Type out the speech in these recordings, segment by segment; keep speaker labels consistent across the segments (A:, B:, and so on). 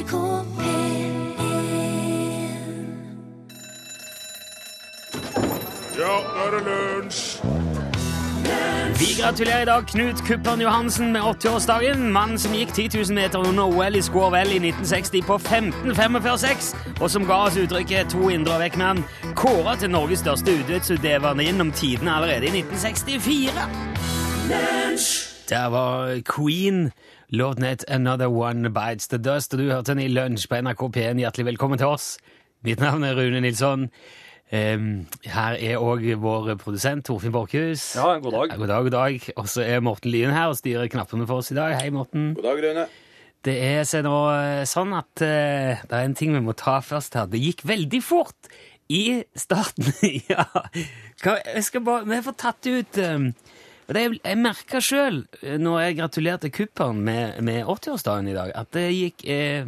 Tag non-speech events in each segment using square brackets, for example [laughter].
A: NRK P1
B: Ja, nå er det lunsj!
C: Vi gratulerer i dag Knut Kuppern Johansen med 80-årsdagen. Mannen som gikk 10 000 meter under OL i Skårvel i 1960 på 15.45,6, og som ga oss uttrykket 'to indre vekkmenn', vekk kåra til Norges største idrettsutøverne gjennom tidene allerede i 1964. Der var Queen. Låten het 'Another One Bites The Dust', og du hørte den i lunsj på NRK P1. Hjertelig velkommen til oss. Mitt navn er Rune Nilsson. Um, her er òg vår produsent Torfinn Borchhus.
D: Ja, god dag.
C: God dag, god dag. Og så er Morten Lyen her og styrer knappene for oss i dag. Hei, Morten.
D: God dag, Rune.
C: Det er så nå sånn at uh, det er en ting vi må ta først her. Det gikk veldig fort i starten. [laughs] ja. Hva, jeg skal bare, Vi får tatt ut um, og det, Jeg merka sjøl, når jeg gratulerte Kuppern med, med 80-årsdagen i dag, at det gikk eh,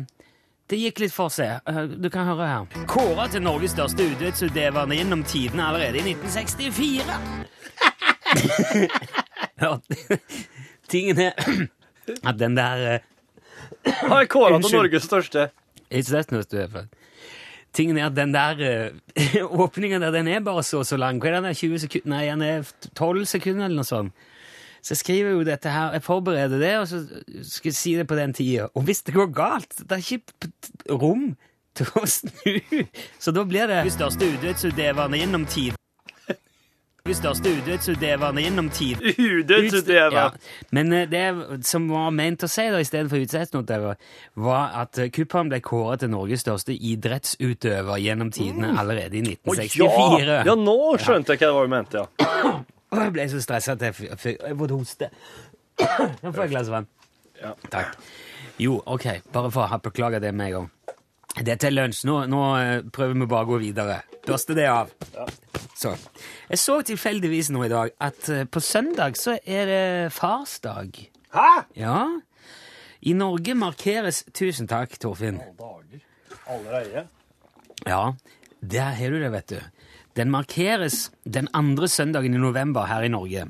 C: det gikk litt for seg. Eh, Du kan høre her. Kåra til Norges største idrettsutøverne gjennom tidene allerede i 1964. [laughs] ja, [laughs] tingen er [clears throat] at den der eh,
D: Har kåra til. Norges største.
C: It's that. Tingen er at den der eh, [laughs] åpningen der, den er bare så så lang. Hva er den der 20 sekunder? Nei, den er 12 sekunder eller noe sånt. Så jeg skriver jo dette her, jeg forbereder det, og så skal jeg si det på den tida. Og hvis det går galt, det er ikke rom til å snu. [laughs] Så da blir det De største idrettsutøverne gjennom tid. De største udødsutøverne gjennom tid. [laughs]
D: Udødsutøver!
C: Ja. Men eh, det som var ment å si da, istedenfor utsettsutøver, var at Kuppan ble kåret til Norges største idrettsutøver gjennom tidene allerede i
D: Å,
C: 1964.
D: ja. ja, nå skjønte jeg hva det var du mente, ja. [coughs]
C: Jeg ble så stressa at jeg jeg måtte hoste. [coughs] Nå får jeg et glass vann.
D: Ja.
C: Takk. Jo, ok, bare for å ha beklaga det med en gang. Dette er lunsj. Nå, nå eh, prøver vi bare å gå videre. Børste det av. Så. Jeg så tilfeldigvis nå i dag at eh, på søndag så er det farsdag.
D: Hæ?
C: Ja. I Norge markeres Tusen takk, Torfinn.
D: Dager. Allerede?
C: Ja, der har du det, vet du. Den markeres den andre søndagen i november her i Norge.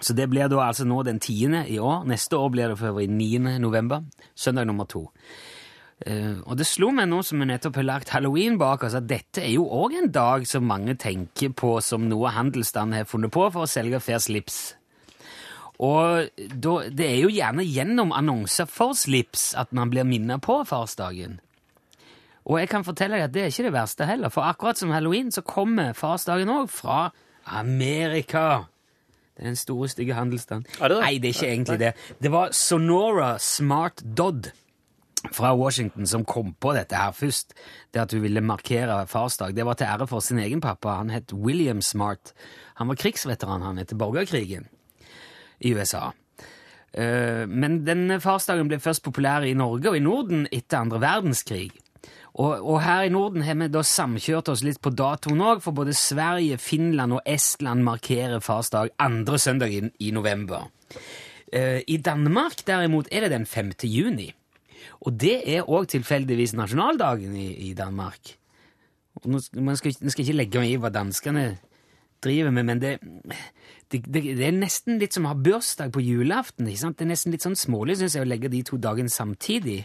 C: Så det blir da altså nå den tiende i år. Neste år blir det for øvrig 9. november. Søndag nummer to. Eh, og det slo meg nå som vi nettopp har lagt halloween bak oss, at dette er jo òg en dag som mange tenker på som noe handelsstanden har funnet på for å selge fair slips. Og da, det er jo gjerne gjennom annonser for slips at man blir minnet på farsdagen. Og jeg kan fortelle deg at det er ikke det verste heller, for akkurat som halloween så kommer farsdagen òg fra Amerika. Det er den store, stygge handelsstanden. Nei, det er ikke egentlig det. Det var Sonora Smart Dodd fra Washington som kom på dette her først. Det at hun ville markere farsdag. Det var til ære for sin egen pappa. Han het William Smart. Han var krigsveteran han etter borgerkrigen i USA. Eh, Men denne farsdagen ble først populær i Norge og i Norden etter andre verdenskrig. Og, og her i Norden har vi da samkjørt oss litt på datoen òg, for både Sverige, Finland og Estland markerer farsdag andre søndag i, i november. Eh, I Danmark derimot er det den 5. juni. Og det er òg tilfeldigvis nasjonaldagen i, i Danmark. Nå, sk- man skal, man skal ikke legge meg i hva danskene driver med, men det, det, det, det er nesten litt som å ha bursdag på julaften. ikke sant? Det er nesten litt sånn smålig, synes jeg, å legge de to dagene samtidig.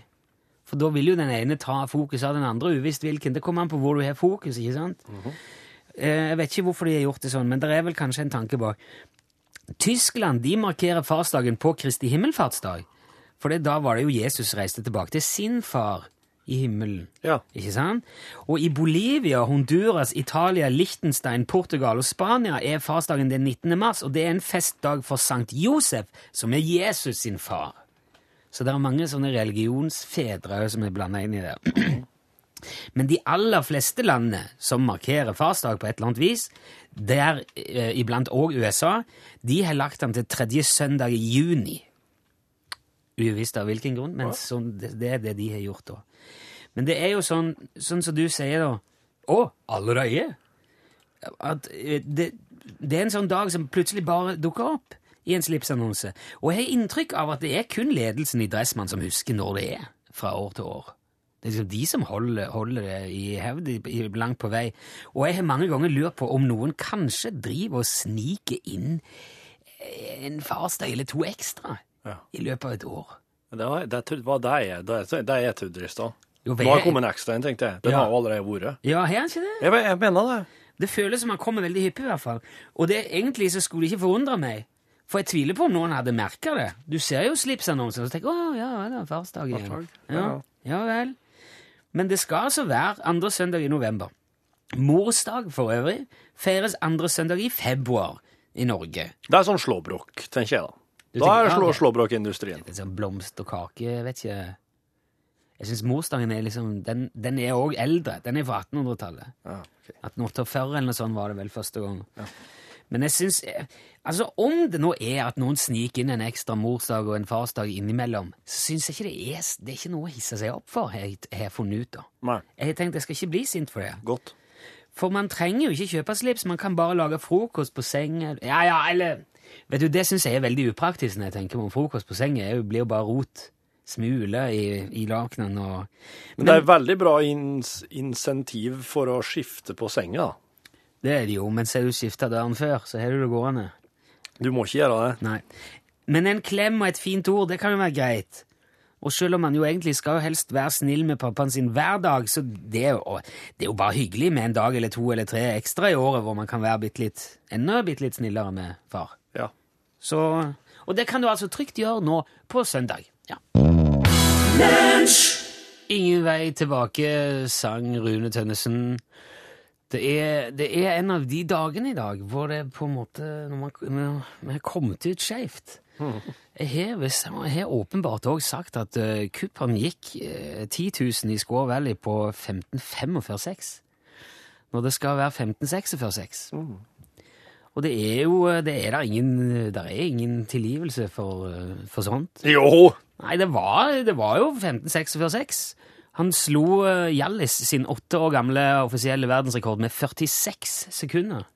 C: For da vil jo den ene ta fokus av den andre, uvisst hvilken. Det kommer an på hvor du har fokus, ikke sant? Eh, Jeg vet ikke hvorfor de har gjort det sånn, men det er vel kanskje en tanke bak. Tyskland de markerer farsdagen på Kristi himmelfartsdag. For da var det jo Jesus reiste tilbake til sin far i himmelen.
D: Ja.
C: Ikke sant? Og i Bolivia, Honduras, Italia, Liechtenstein, Portugal og Spania er farsdagen den 19. mars, og det er en festdag for Sankt Josef, som er Jesus sin far. Så det er mange sånne religionsfedre som er blanda inn i det. [clears throat] Men de aller fleste landene som markerer farsdag på et eller annet vis, der eh, iblant òg USA, de har lagt den til tredje søndag i juni. Uvisst av hvilken grunn, men sånn, det, det er det de har gjort da. Men det er jo sånn, sånn som du sier da Å, allerede? At eh, det, det er en sånn dag som plutselig bare dukker opp i en slipsannonse. Og jeg har inntrykk av at det er kun ledelsen i Dressmann som husker når det er, fra år til år. Det er liksom de som holder, holder det i hevd langt på vei. Og jeg har mange ganger lurt på om noen kanskje driver og sniker inn en farsdag eller to ekstra
D: Ja.
C: i løpet av et år.
D: Det var det, var det jeg, det, det jeg trodde i stad. Nå har jeg kommet en ekstra en, tenkte jeg. Den
C: Ja.
D: har allerede vært.
C: Ja, har han ikke det?
D: Jeg, jeg mener det.
C: Det føles som han kommer veldig hyppig, i hvert fall. Og det, egentlig så skulle det ikke forundre meg. For jeg tviler på om noen hadde merka det. Du ser jo slipsannonsen og så tenker å ja, det er farsdag igjen. Ja,
D: ja.
C: ja vel. Men det skal altså være andre søndag i november. Morsdag for øvrig feires andre søndag i februar i Norge.
D: Det er sånn slåbrok, tenker jeg da. Da er slå,
C: ja, ok.
D: slåbrokindustrien.
C: Det sånn blomst og kake, vet ikke. Jeg syns morsdagen er liksom Den, den er òg eldre. Den er fra 1800-tallet.
D: Ja, okay.
C: 1848 eller noe sånt var det vel første gang. Men jeg syns Altså, om det nå er at noen sniker inn en ekstra morsdag og en farsdag innimellom, så syns jeg ikke det er Det er ikke noe å hisse seg opp for, har jeg, jeg funnet ut. da.
D: Nei,
C: Jeg har tenkt jeg skal ikke bli sint for det.
D: godt.
C: For man trenger jo ikke kjøpe slips, man kan bare lage frokost på sengen Ja, ja, eller Vet du, Det syns jeg er veldig upraktisk når jeg tenker på frokost på senga. Det blir jo bare rot. Smule i, i lakenet og
D: Men det er veldig bra ins insentiv for å skifte på senga.
C: Det er det jo, men så du skifta døren før, så har du det gående.
D: Du må ikke gjøre det.
C: Nei. Men en klem og et fint ord, det kan jo være greit. Og selv om man jo egentlig skal jo helst være snill med pappaen sin hver dag, så det er jo, det er jo bare hyggelig med en dag eller to eller tre ekstra i året hvor man kan være bitte litt, enda bitte litt snillere med far. Så, og det kan du altså trygt gjøre nå på søndag. Ja. Ingen vei tilbake, sang Rune Tønnesen. Det er, det er en av de dagene i dag hvor det på en måte når man, har kommet ut skeivt. Jeg har, åpenbart òg sagt at uh, kuppene gikk uh, 10 000 i Score Valley på 15.45,6. Når det skal være 15.46,6. Og det er jo det er der ingen, der er ingen tilgivelse for, uh, for sånt.
D: Jo!
C: Nei, det var, det var jo 1546. Han slo uh, Hjallis sin åtte år gamle offisielle verdensrekord med 46 sekunder.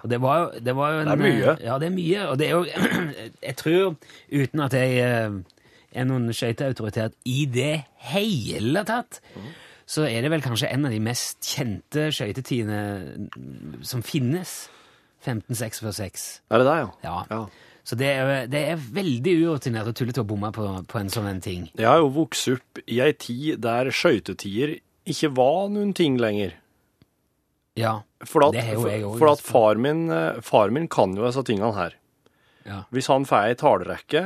C: Og det var jo, det var jo en,
D: Det er mye.
C: eh, Ja, det er mye. Og det er jo [clears throat] Jeg tror, uten at jeg eh, er noen skøyteautoritet i det hele tatt, så er det vel kanskje en av de mest kjente skøytetidene som finnes. 15.646.
D: Er det der, ja?
C: Ja.
D: ja.
C: Så det er, det er veldig urutinert og tullete å bomme på, på en sånn en ting.
D: Jeg har jo vokst opp i ei tid der skøytetider ikke var noen ting lenger.
C: Ja.
D: For at,
C: Det har jo jeg også,
D: for at
C: altså.
D: far, min, eh, far min kan jo disse tingene her.
C: ja.
D: Hvis han får ei talerekke,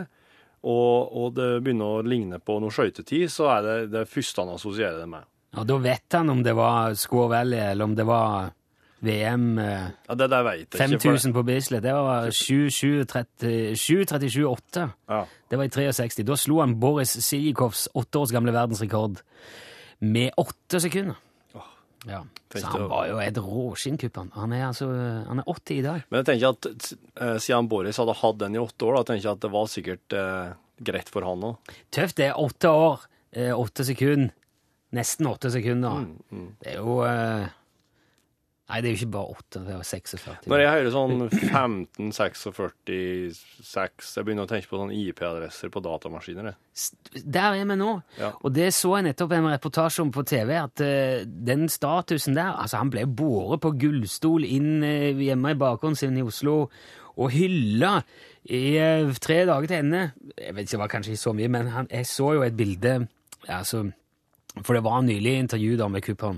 D: og, og det begynner å ligne på noe skøytetid, så er det det første han assosierer det med.
C: Og da vet han om det var Squaw Valley, eller om det var VM eh,
D: Ja, Det der vet jeg
C: 5000 på Bislett. Det var 7.37,8.
D: Ja.
C: Det var i 63. Da slo han Boris Sijikovs åtte års gamle verdensrekord med åtte sekunder. Ja. Så han var jo et råskinnkupp, han. Han er altså han er 80 i dag.
D: Men jeg tenker at eh, siden Boris hadde hatt den i åtte år, da tenker jeg at det var sikkert eh, greit for han òg.
C: Tøft. Det er åtte år, eh, åtte sekunder. Nesten åtte sekunder.
D: Mm,
C: Det er jo eh, Nei, det er jo ikke bare 8, det er jo 46.
D: Når jeg hører sånn 15, 46, 6 Jeg begynner å tenke på sånne IP-adresser på datamaskiner. jeg.
C: Der er vi nå.
D: Ja.
C: Og det så jeg nettopp en reportasje om på TV, at uh, den statusen der Altså, han ble båret på gullstol inn uh, hjemme i bakgården sin i Oslo og hylla i uh, tre dager til ende. Jeg vet ikke, det var kanskje ikke så mye, men han, jeg så jo et bilde altså, For det var nylig intervju da med eh,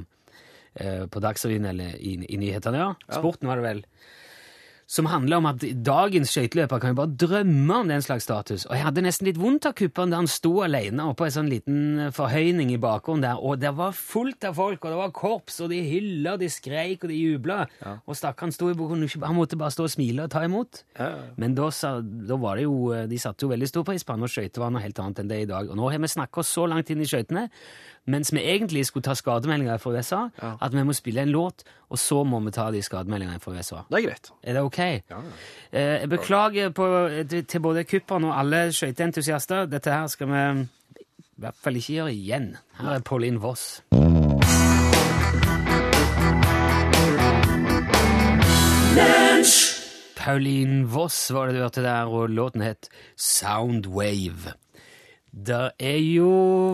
C: på Dagsrevyen eller i, i nyhetene, ja. Sporten var det vel som handler om at dagens skøyteløper kan jo bare drømme om den slags status. Og jeg hadde nesten litt vondt av kupperen da han sto alene oppå en sånn liten eh, forhøyning i bakgrunnen der, og det var fullt av folk, og det var korps, og de hylla, de skreik, og de jubla. Og stakkaren sto i boken, han måtte bare stå og smile og ta imot.
D: Ja.
C: Men da, da var det jo, eh, de satte jo veldig stor pris på han, og skøyter var noe helt annet enn det i dag. Og nå har vi snakka oss så langt inn i skøytene, mens vi egentlig skulle ta skademeldinger fra USA, at vi må spille en låt, og så må vi ta de skademeldingene fra USA.
D: Det er greit.
C: Er det ok? Eh, jeg beklager på, til, til både kupperen og alle skøyteentusiaster. Dette her skal vi i hvert fall ikke gjøre igjen. Her er Pauline Voss. Pauline Voss var det du hørte der, og låten het Soundwave. Det er jo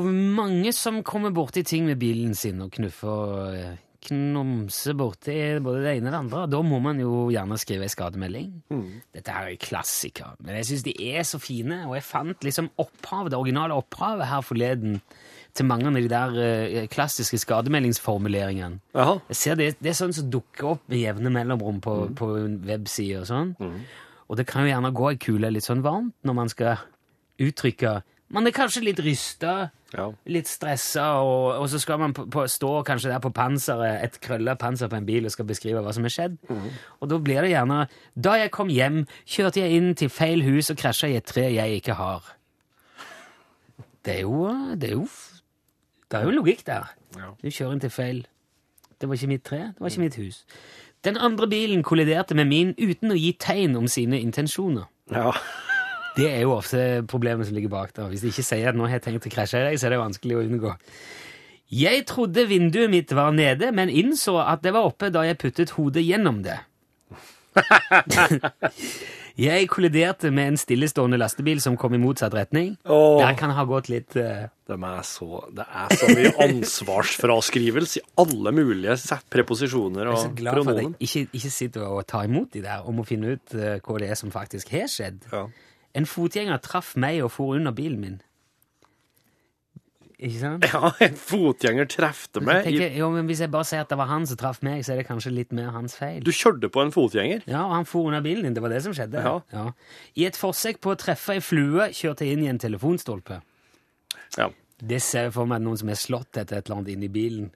C: mange som kommer borti ting med bilen sin og knuffer, knumse borti både det ene og det andre. Da må man jo gjerne skrive en skademelding. Dette her er klassiker, men jeg syns de er så fine, og jeg fant liksom opphavet, det originale opphavet her forleden til mange av de der eh, klassiske skademeldingsformuleringene.
D: Aha.
C: Jeg ser det, det er sånn som dukker opp med jevne mellomrom på, på websider og sånn. Og det kan jo gjerne gå ei kule litt sånn varmt når man skal uttrykke Man er kanskje litt rysta,
D: Ja.
C: litt stressa, og, og så skal man på, på, stå kanskje der på panseret, et krølla panser på en bil, og skal beskrive hva som er skjedd. Og da blir det gjerne Da jeg kom hjem, kjørte jeg inn til feil hus og krasja i et tre jeg ikke har. Det er jo Det er jo, det er jo logikk der.
D: Ja.
C: Du kjører inn til feil. Det var ikke mitt tre, det var ikke mitt hus. Den andre bilen kolliderte med min uten å gi tegn om sine intensjoner.
D: ja.
C: Det er jo ofte problemet som ligger bak der. Hvis de ikke sier at nå har jeg tenkt å krasje i deg, så er det vanskelig å unngå. Jeg trodde vinduet mitt var nede, men innså at det var oppe da jeg puttet hodet gjennom det. [laughs] jeg kolliderte med en stillestående lastebil som kom i motsatt retning.
D: Åh.
C: Der kan ha gått litt uh...
D: Det er så, det er så mye [laughs] ansvarsfraskrivelse i alle mulige preposisjoner
C: Jeg er så glad for at jeg ikke, ikke sitter og tar imot de der, og må finne ut uh, hva det er som faktisk har skjedd.
D: Ja.
C: En fotgjenger traff meg og for under bilen min. Ikke sant?
D: ja, en fotgjenger trefte meg.
C: Tenker, jo, men Hvis jeg bare sier at det var han som traff meg, så er det kanskje litt mer hans feil.
D: du kjørte på en fotgjenger.
C: Ja, og han for under bilen din. Det var det som skjedde.
D: Ja.
C: I et forsøk på å treffe ei flue kjørte jeg inn i en telefonstolpe.
D: Ja.
C: Det ser jeg for meg noen som er slått etter et eller annet inni bilen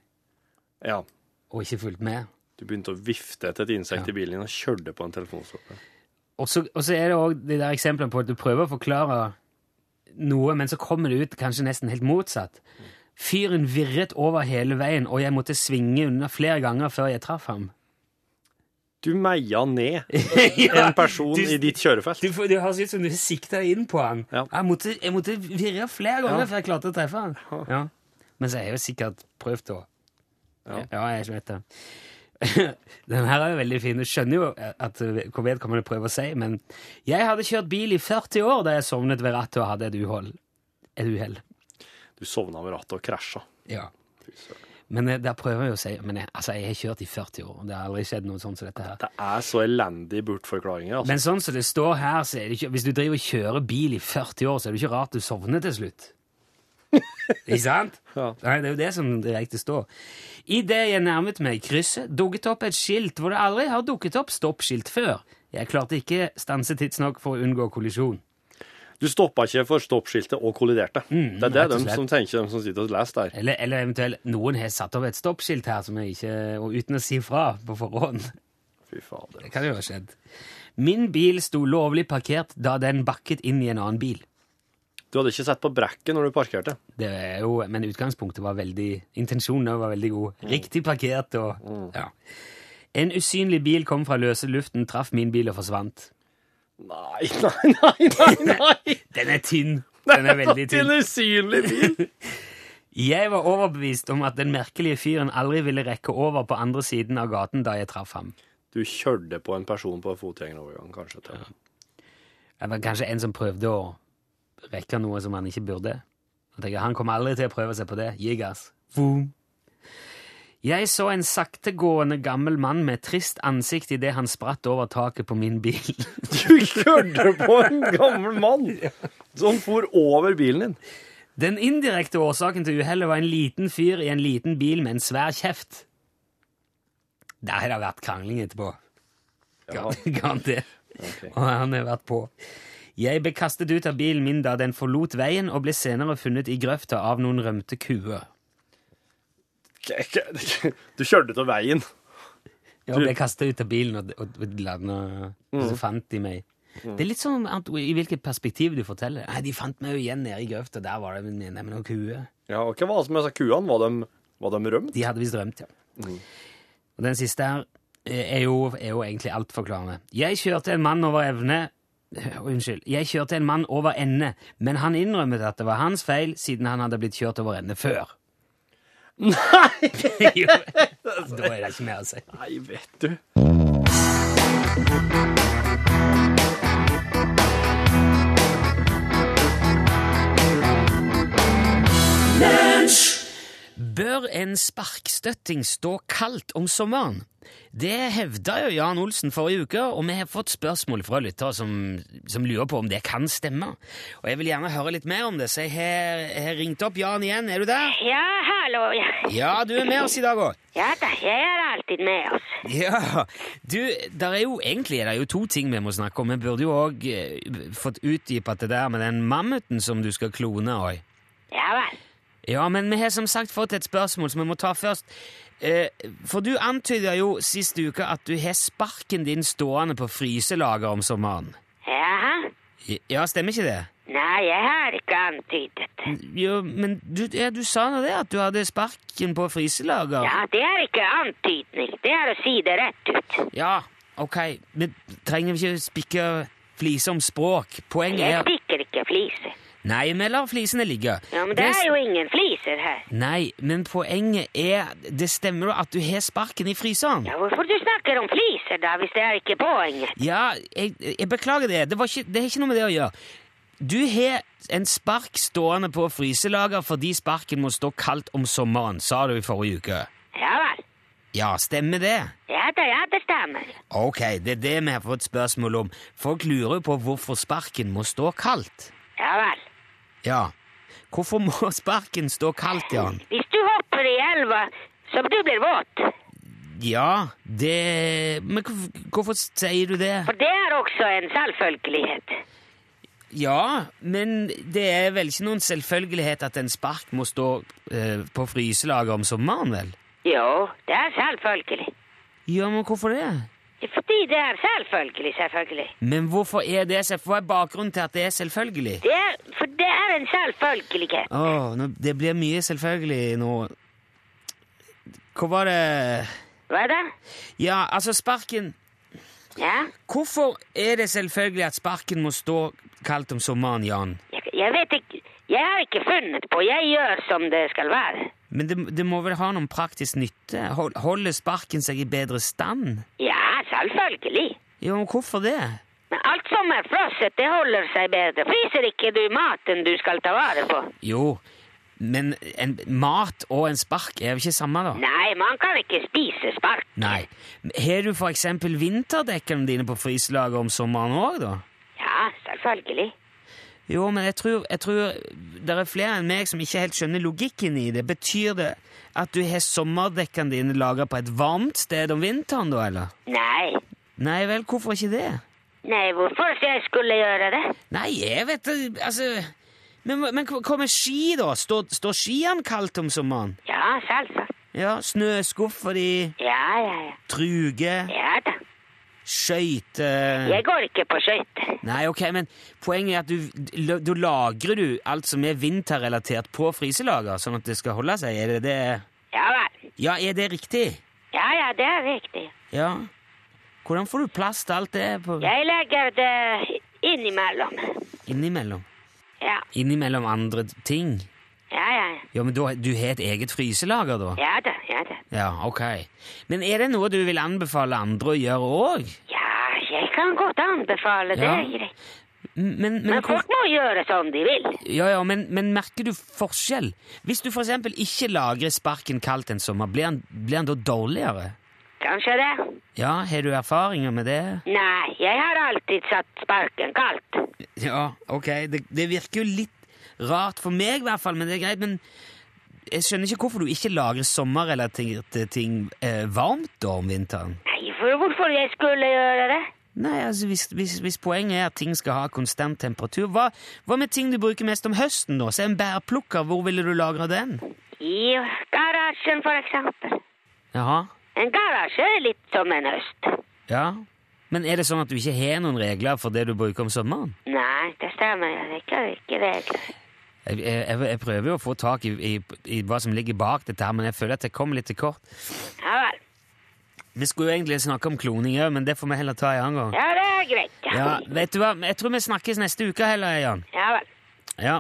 D: ja.
C: og ikke fulgt med.
D: Du begynte å vifte etter et insekt i bilen din og kjørte på en telefonstoppe.
C: Og så, er det òg de der eksemplene på at du prøver å forklare noe, men så kommer det ut kanskje nesten helt motsatt. Fyren virret over hele veien, og jeg måtte svinge unna flere ganger før jeg traff ham.
D: Du meia ned [laughs]
C: Ja,
D: en person
C: du-
D: i ditt kjørefelt.
C: Du, du, høres ut som du sikta inn på han.
D: Ja.
C: Jeg, måtte, jeg måtte virre flere ganger
D: Ja.
C: før jeg klarte å treffe han. Ja. Men så har jeg jo sikkert prøvd å
D: Ja.
C: ja, jeg vet det. [laughs] Den her er jo veldig fin. Du skjønner jo at, hva vedkommende prøver å si, men jeg hadde kjørt bil i 40 år da jeg sovnet ved rattet og hadde et uhell. Et uhell.
D: Du sovna ved rattet og krasja.
C: Ja. Men eh, der prøver jeg å si Men jeg, altså, jeg har kjørt i 40 år, og det har aldri skjedd noe sånt som dette her.
D: Det er så elendige bortforklaringer. Altså.
C: Men sånn som det står her, så er det ikke Hvis du driver og kjører bil i 40 år, så er det ikke rart du sovner til slutt. [laughs] ikke sant?
D: Ja.
C: Nei, det er jo det som direkte står. Idet jeg nærmet meg krysset, dukket opp et skilt hvor det aldri har dukket opp stoppskilt før. Jeg klarte ikke stanse tidsnok for å unngå kollisjon.
D: Du stoppa ikke for stoppskiltet og kolliderte. det er det
C: Mm,
D: de som tenker, de som sitter og leser der.
C: Eller, eller eventuelt noen har satt opp et stoppskilt her som jeg ikke, og uten å si fra på forhånd.
D: Fy fader.
C: Det kan jo ha skjedd. Min bil sto lovlig parkert da den bakket inn i en annen bil.
D: Du hadde ikke sett på brekket når du parkerte.
C: Det er jo, men utgangspunktet var veldig Intensjonen var veldig god. Riktig parkert og ja. En usynlig bil kom fra løse luften, traff min bil og forsvant.
D: Nei, nei, nei, nei! [laughs] nei.
C: Den er tynn. Den er veldig tynn.
D: En usynlig bil! [laughs]
C: Jeg var overbevist om at den merkelige fyren aldri ville rekke over på andre siden av gaten da jeg traff ham.
D: Du kjørte på en person på en fotgjengerovergang, kanskje. Ja.
C: Det var kanskje en som prøvde å rekke noe som han ikke burde. Jeg tenker, Han kommer aldri til å prøve seg på det. Gi gass. Jeg så en saktegående gammel mann med trist ansikt idet han spratt over taket på min bil. [laughs]
D: Du kjørte på en gammel mann som for over bilen din.
C: Den indirekte årsaken til uhellet var en liten fyr i en liten bil med en svær kjeft. Der har det vært krangling etterpå.
D: Ja.
C: Garantert.
D: Ok.
C: Og han har vært på. Jeg ble kastet ut av bilen min da den forlot veien, og ble senere funnet i grøfta av noen rømte kuer. [laughs]
D: Du kjørte ut av veien.
C: Ja, ble kastet ut av bilen, og, og, og, landet, og så fant de meg. Det er litt sånn at, i hvilket perspektiv du forteller. Nei, De fant meg jo igjen nede i grøfta, der var det med, med noen kuer.
D: Ja, og Hva var det som sa kuene? Var var de rømt?
C: De hadde visst rømt, ja. Og den siste her eh, er jo, er jo egentlig altforklarende. Jeg kjørte en mann over evne Unnskyld. Jeg kjørte en mann over ende, men han innrømmet at det var hans feil, siden han hadde blitt kjørt over ende før. Nei! [laughs] jo, da er det ikke mer å si.
D: Nei, vet du.
C: Bør en sparkstøtting stå kaldt om sommeren? Det hevda jo Jan Olsen forrige uke, og vi har fått spørsmål fra lyttere som, som lurer på om det kan stemme. Og Jeg vil gjerne høre litt mer om det, så jeg har, jeg har ringt opp Jan igjen. Er du der?
E: Ja, hallo. Ja,
C: Ja, du er med oss i dag òg.
E: ja da, jeg er alltid med oss.
C: Ja, du, der er jo egentlig er det jo to ting vi må snakke om. Vi burde jo òg fått utdypet det der med den mammuten som du skal klone. Oi.
E: Ja vel.
C: Ja, men vi har som sagt fått et spørsmål som vi må ta først. Eh, for du antyda jo sist uke at du har sparken din stående på fryselager om sommeren.
E: Jaha.
C: Ja, stemmer ikke det?
E: Nei, jeg har ikke antydet.
C: Jo, men du, ja, du sa nå det, at du hadde sparken på fryselager.
E: Ja, det er ikke antydning. Det er å si det rett ut.
C: Ja, ok. Men trenger vi ikke spikke flise om språk? Poenget
E: Jeg
C: er
E: spikker ikke fliser.
C: Nei, vi lar flisene ligge.
E: Ja, men det er jo ingen fliser her.
C: Nei, men poenget er Det stemmer jo at du har sparken i fryseren.
E: Ja, hvorfor du snakker om fliser da, hvis det er ikke poenget?
C: Ja, jeg, jeg beklager det. Det, var ikke, det har ikke noe med det å gjøre. Du har en spark stående på fryselager fordi sparken må stå kaldt om sommeren, sa du i forrige uke.
E: Ja vel.
C: Ja, stemmer det?
E: Ja da, ja, det stemmer.
C: Ok, det er det vi har fått spørsmål om. Folk lurer på hvorfor sparken må stå kaldt.
E: Ja vel.
C: Ja. Hvorfor må [laughs] sparken stå kaldt, Jan?
E: Hvis du hopper i elva, så du blir våt.
C: Ja, det Men hvorfor sier du det?
E: For det er også en selvfølgelighet.
C: Ja, men det er vel ikke noen selvfølgelighet at en spark må stå eh, på fryselager om sommeren, vel?
E: Jo, det er selvfølgelig.
C: Ja, men hvorfor det?
E: Fordi det er selvfølgelig, selvfølgelig.
C: Men hvorfor er det selvfølgelig? Hva er bakgrunnen til at det er selvfølgelig?
E: Det er, for det er en selvfølgelighet.
C: Åh, nå, det blir mye selvfølgelig nå. Hva var det
E: Hva er det?
C: Ja, altså, sparken
E: Ja?
C: Hvorfor er det selvfølgelig at sparken må stå kaldt om sommeren, Jan?
E: Jeg, jeg vet ikke Jeg har ikke funnet på. Jeg gjør som det skal være.
C: Men det, det må vel ha noen praktisk nytte? Holder sparken seg i bedre stand?
E: Ja, selvfølgelig.
C: Jo, men hvorfor det?
E: Men alt som er frosset, det holder seg bedre. Fryser ikke du maten du skal ta vare på?
C: Jo, men en, mat og en spark er jo ikke samme, da?
E: Nei, man kan ikke spise spark.
C: Nei. Har du for eksempel vinterdekkene dine på fryselageret om sommeren òg, da?
E: Ja, selvfølgelig.
C: Jo, men jeg tror, jeg tror det er flere enn meg som ikke helt skjønner logikken i det. Betyr det at du har sommerdekkene dine laga på et varmt sted om vinteren, da, eller?
E: Nei.
C: Nei vel, hvorfor ikke det?
E: Nei, hvorfor jeg skulle gjøre det?
C: Nei, jeg vet det, altså Men, men hva med ski, da? Står, står skiene kaldt om sommeren?
E: Ja, selvsagt.
C: Ja, snøskuffer de,
E: Ja, ja, ja.
C: truge,
E: Ja da.
C: Skøyter
E: Jeg går ikke på skøyter.
C: Nei, ok, men poenget er at du, du lagrer du alt som er vinterrelatert på fryselager, sånn at det skal holde seg? Er det det
E: Ja vel.
C: Ja, er det riktig?
E: Ja, ja, det er riktig.
C: Ja. Hvordan får du plass til alt det på
E: Jeg legger det innimellom.
C: innimellom?
E: Ja,
C: Innimellom andre ting?
E: Ja, ja.
C: Ja, men du, du har et eget fryselager, da?
E: Ja da, ja da.
C: Ja, ok. Men er det noe du vil anbefale andre å gjøre òg?
E: Ja, jeg kan godt anbefale det.
C: Ja. Men, men,
E: Men folk må gjøre som de vil.
C: ja, ja, men, men merker du forskjell? Hvis du eksempel ikke lagrer sparken kaldt en sommer, blir han, blir han da dårligere?
E: Kanskje det?
C: Ja, har du erfaringer med det?
E: Nei, jeg har alltid satt sparken kaldt.
C: Ja, ok. Det, det virker jo litt rart for meg, i hvert fall, men det er greit. Men jeg skjønner ikke hvorfor du ikke lagrer sommerrelaterte ting eh, varmt da om vinteren.
E: Nei, for hvorfor jeg skulle gjøre det?
C: Nei, altså hvis, hvis, hvis poenget er at ting skal ha konstant temperatur, hva, hva med ting du bruker mest om høsten, da? Se en bærplukker, hvor ville du lagre den?
E: I garasjen, for eksempel.
C: Jaha,
E: En garasje er litt som en høst.
C: ja. Men er det sånn at du ikke har noen regler for det du bruker om sommeren?
E: Nei, det stemmer. Jeg har ikke, ikke regler.
C: Jeg, jeg, jeg prøver jo å få tak i, i, i hva som ligger bak dette, her, men jeg føler at jeg kommer litt til kort.
E: Ja vel.
C: Vi skulle jo egentlig snakke om kloning òg, men det får vi heller ta en annen gang.
E: Ja, det er greit.
C: Ja, vet du hva? Jeg tror vi snakkes neste uke heller, Jan.
E: Ja vel.
C: Ja,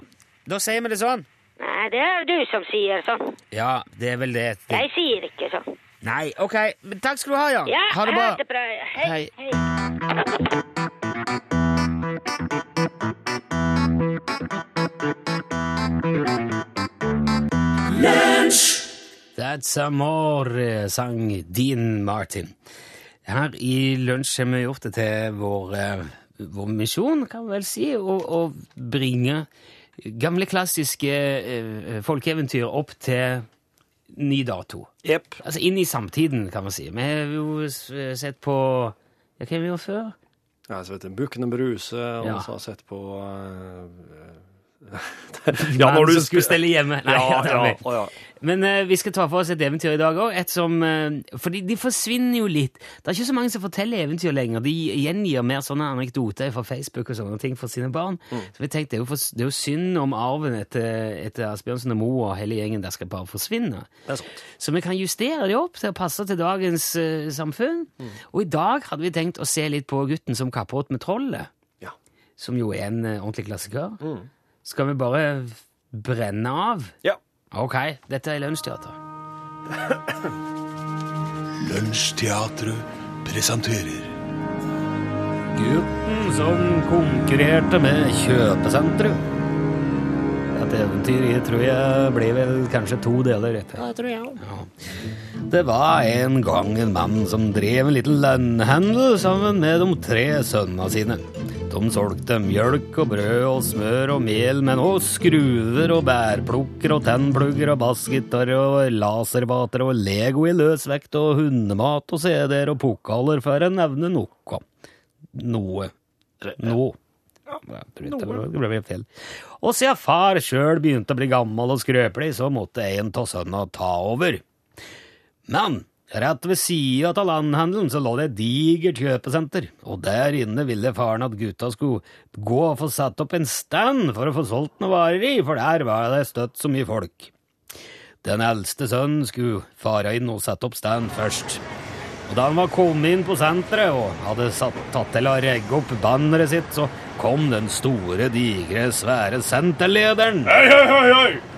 C: Da sier vi det sånn.
E: Nei, det er du som sier sånn.
C: Ja, det er vel det. det.
E: Jeg sier ikke sånn.
C: Nei, ok. Men takk skal du ha, Jan.
E: Ja,
C: ha det
E: ha
C: bra.
E: det bra. Hei.
C: Hei. That's Amore, sang Dean Martin. Her i Lunsj har vi gjort det til vår, eh, vår misjon, kan vi vel si, å, å bringe gamle, klassiske eh, folkeeventyr opp til ny dato.
D: Yep.
C: Altså inn i samtiden, kan man si. Vi har jo sett på ja, Hva har vi gjort før?
D: Ja, så vet du, Bukkene Bruse, og
C: Ja.
D: så har sett på eh,
C: Ja,
D: når du
C: skulle stelle hjemme. Nei,
D: Ja, ja, ja.
C: Men uh, vi skal ta for oss et eventyr i dag òg. Uh, for de, de forsvinner jo litt. Det er ikke så mange som forteller eventyr lenger. De gjengir mer sånne anekdoter fra Facebook og sånne ting for sine barn.
D: Mm.
C: Så vi tenkte det er jo, for, det er jo synd om arven etter, etter Asbjørnsen og Moe og hele gjengen der skal bare forsvinne. Så vi kan justere det opp til å passe til dagens uh, samfunn.
D: Mm.
C: Og i dag hadde vi tenkt å se litt på gutten som kappåt med trollet,
D: Ja.
C: som jo er en eh, ordentlig klassiker.
D: Mm.
C: Skal vi bare brenne av?
D: ja.
C: Ok, dette er Lunsjteatret.
B: Lunsjteatret presenterer
C: Gutten som konkurrerte med kjøpesenteret. Et eventyr jeg tror jeg blir vel kanskje to deler etter. Ja, det tror jeg ja. Det var en gang en mann som drev en liten lønnhandel sammen med de tre sønnene sine. De solgte mjølk og brød og smør og mel, men også skruver og bærplukker og tennplugger og bassgitar og laservater og Lego i løsvekt og hundemat og CD-er og pokaler, for å nevne noe. Noe. Noe. Ja, ble fel. Og siden far sjøl begynte å bli gammel og skrøpelig, så måtte en av sønna ta over. Men rett ved sida av landhandelen så lå det et digert kjøpesenter, og der inne ville faren at gutta skulle gå og få satt opp en stand for å få solgt noe varer i, for der var det støtt så mye folk. Den eldste sønnen skulle fare inn og sette opp stand først. Og da han var kommet inn på senteret og hadde satt, tatt til å regge opp banneret sitt, så kom den store, digre, svære senterlederen.
B: Hei, hei, hei, hei!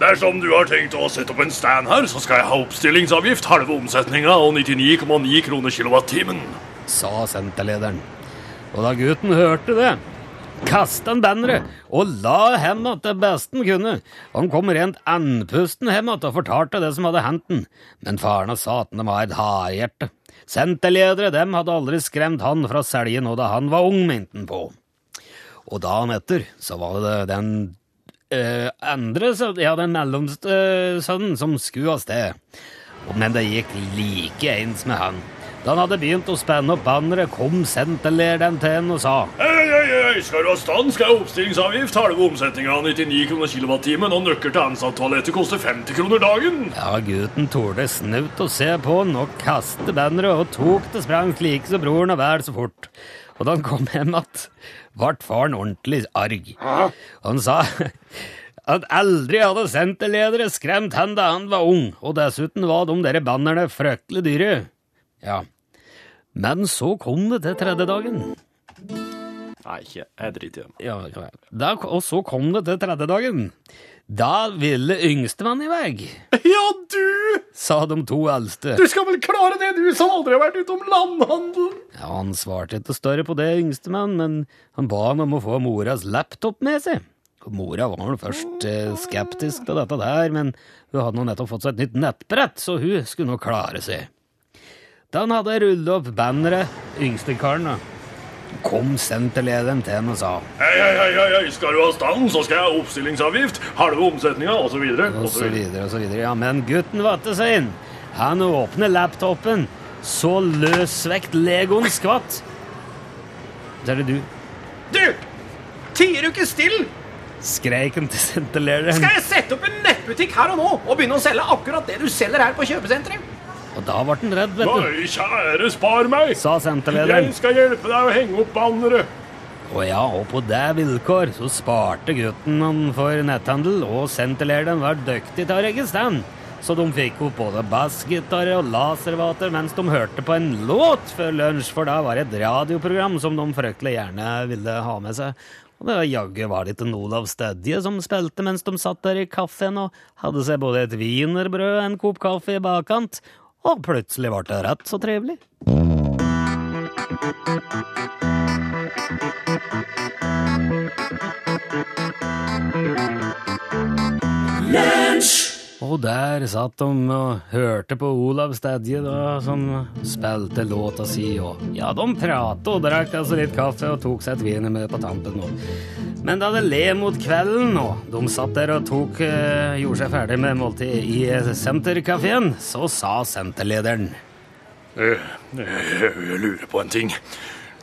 B: Dersom du har tenkt å sette opp en stand her, så skal jeg ha oppstillingsavgift, halve omsetninga og 99,9 kroner kilowattimen.
C: sa senterlederen. Og da gutten hørte det, kastet han banneret og la hem att det beste han kunne. Han kom rent andpusten hjem igjen og fortalte det som hadde hendt han. Men faren og sa at han var et hardhjerte. Senterledere dem hadde aldri skremt han fra å selge noe da han var ung, mente han på. Og dagen etter så var det den eh, andre, ja, den mellomste uh, sønnen som skulle av sted. Men det gikk like ens med han. Da han hadde begynt å spenne opp banneret, kom senterlederen til ham og sa
B: Hei, hei, hei, skal du ha stand, skal jeg ha oppstillingsavgift, halve omsetninga 99 kroner kilowattimen, og nøkkel til ansatttoalettet koster 50 kroner dagen.
C: Ja, gutten torde snaut å se på han og kaste banneret og tok til sprang like så broren og vel så fort. Og da han kom hjem igjen, ble faren ordentlig arg. Han sa at aldri hadde senterledere skremt han da han var ung, og dessuten var de der bannerne fryktelig dyre. Ja, men så kom det til tredje dagen.
D: Nei, ikke. Jeg driter i det.
C: Ja, og så kom det til tredje dagen. Da ville yngstemann i vei,
D: Ja, du!
C: sa de to eldste.
D: Du skal vel klare det, du som aldri har vært utom landhandelen?
C: Ja, Han svarte ikke større på det, yngstemann, men han ba han om å få moras laptop med seg. Og Mora var vel først eh, skeptisk til dette der, men hun hadde nå nettopp fått seg et nytt nettbrett, så hun skulle nå klare seg. Da han hadde rullet opp banneret, yngstekaren, da, kom senterlederen til ham og sa
B: Hei, hei, hei, hei, skal du ha stand, så skal jeg ha oppstillingsavgift, halve omsetninga, så videre.
C: Ja, men gutten vatte seg inn. Han åpner laptopen, så løsvekt Legoen skvatt. Så er det du,
F: Du! Tier du ikke still?
C: skreik han til senterlederen.
F: Skal jeg sette opp en nettbutikk her og nå og begynne å selge akkurat det du selger her på kjøpesenteret?
C: Og da ble han redd, vet du,
B: Nei, kjære, spar meg!
C: sa senterlederen.
B: Jeg skal hjelpe deg å henge opp banneret.
C: Og ja, og på det vilkår så sparte gutten han for netthandel, og senterlederen var dyktig til å stand. Så de fikk opp både bassgitarer og laservater mens de hørte på en låt før lunsj, for da var det et radioprogram som de fryktelig gjerne ville ha med seg. Og det var jaggu var det en Olav Stedje som spilte mens de satt der i kaffen og hadde seg både et wienerbrød en kopp kaffe i bakkant, og plutselig ble det rett så trivelig. Og der satt de og hørte på Olav Stedje, da, som spilte låta si, og ja, de pratet og drakk altså litt kaffe og tok seg et med på tampen. Og. Men da det le mot kvelden, og de satt der og tok, uh, gjorde seg ferdig med måltid i eh, senterkafeen, så sa senterlederen
B: Eh, eh, Jeg lurer på en ting.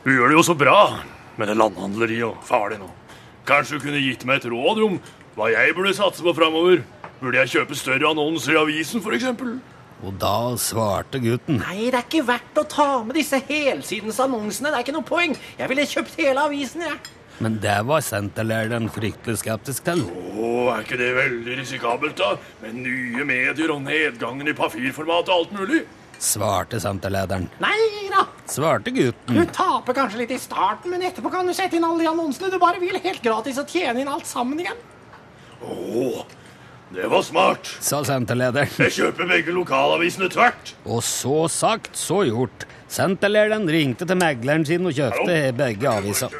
B: Du gjør det jo så bra med det landhandleriet og far din. Kanskje du kunne gitt meg et råd om hva jeg burde satse på framover? Burde jeg kjøpe større annonser i avisen, f.eks.?
C: Og da svarte gutten.
F: Nei, det er ikke verdt å ta med disse helsidens annonsene. Det er ikke noe poeng. Jeg ville kjøpt hele avisen, jeg.
C: Men det var senterlederen fryktelig skeptisk til.
B: Å, er ikke det veldig risikabelt, da? Med nye medier og nedgangen i papirformat og alt mulig?
C: Svarte senterlederen.
F: Nei da.
C: Svarte gutten.
F: Du taper kanskje litt i starten, men etterpå kan du sette inn alle de annonsene du bare vil, helt gratis og tjene inn alt sammen igjen.
B: Å, det var smart.
C: Sa senterlederen.
B: Jeg kjøper begge lokalavisene tvert.
C: Og så sagt, så gjort. Senterlederen ringte til megleren sin og kjøpte begge aviser.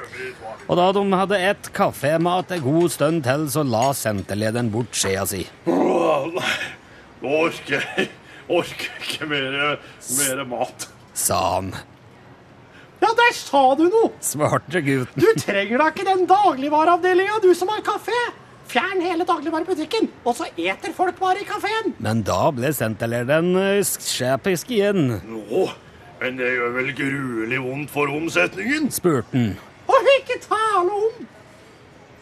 C: Og da de hadde ett kaffemat en god stund til, så la senterlederen bort skjea si.
B: Åh, nei, nå orker jeg orker ikke mer, mer mat.
C: Sa han.
F: Ja, der sa du noe!
C: Svarte gutten.
F: Du trenger da ikke den dagligvareavdelinga, du som har kafé. Fjern hele dagligvarebutikken, og så eter folk bare i kafeen.
C: Men da ble senterlederen eh, skjepisk igjen,
B: Nå, men det gjør vel gruelig vondt for omsetningen?
C: spurte han.
F: Og ikke tale om!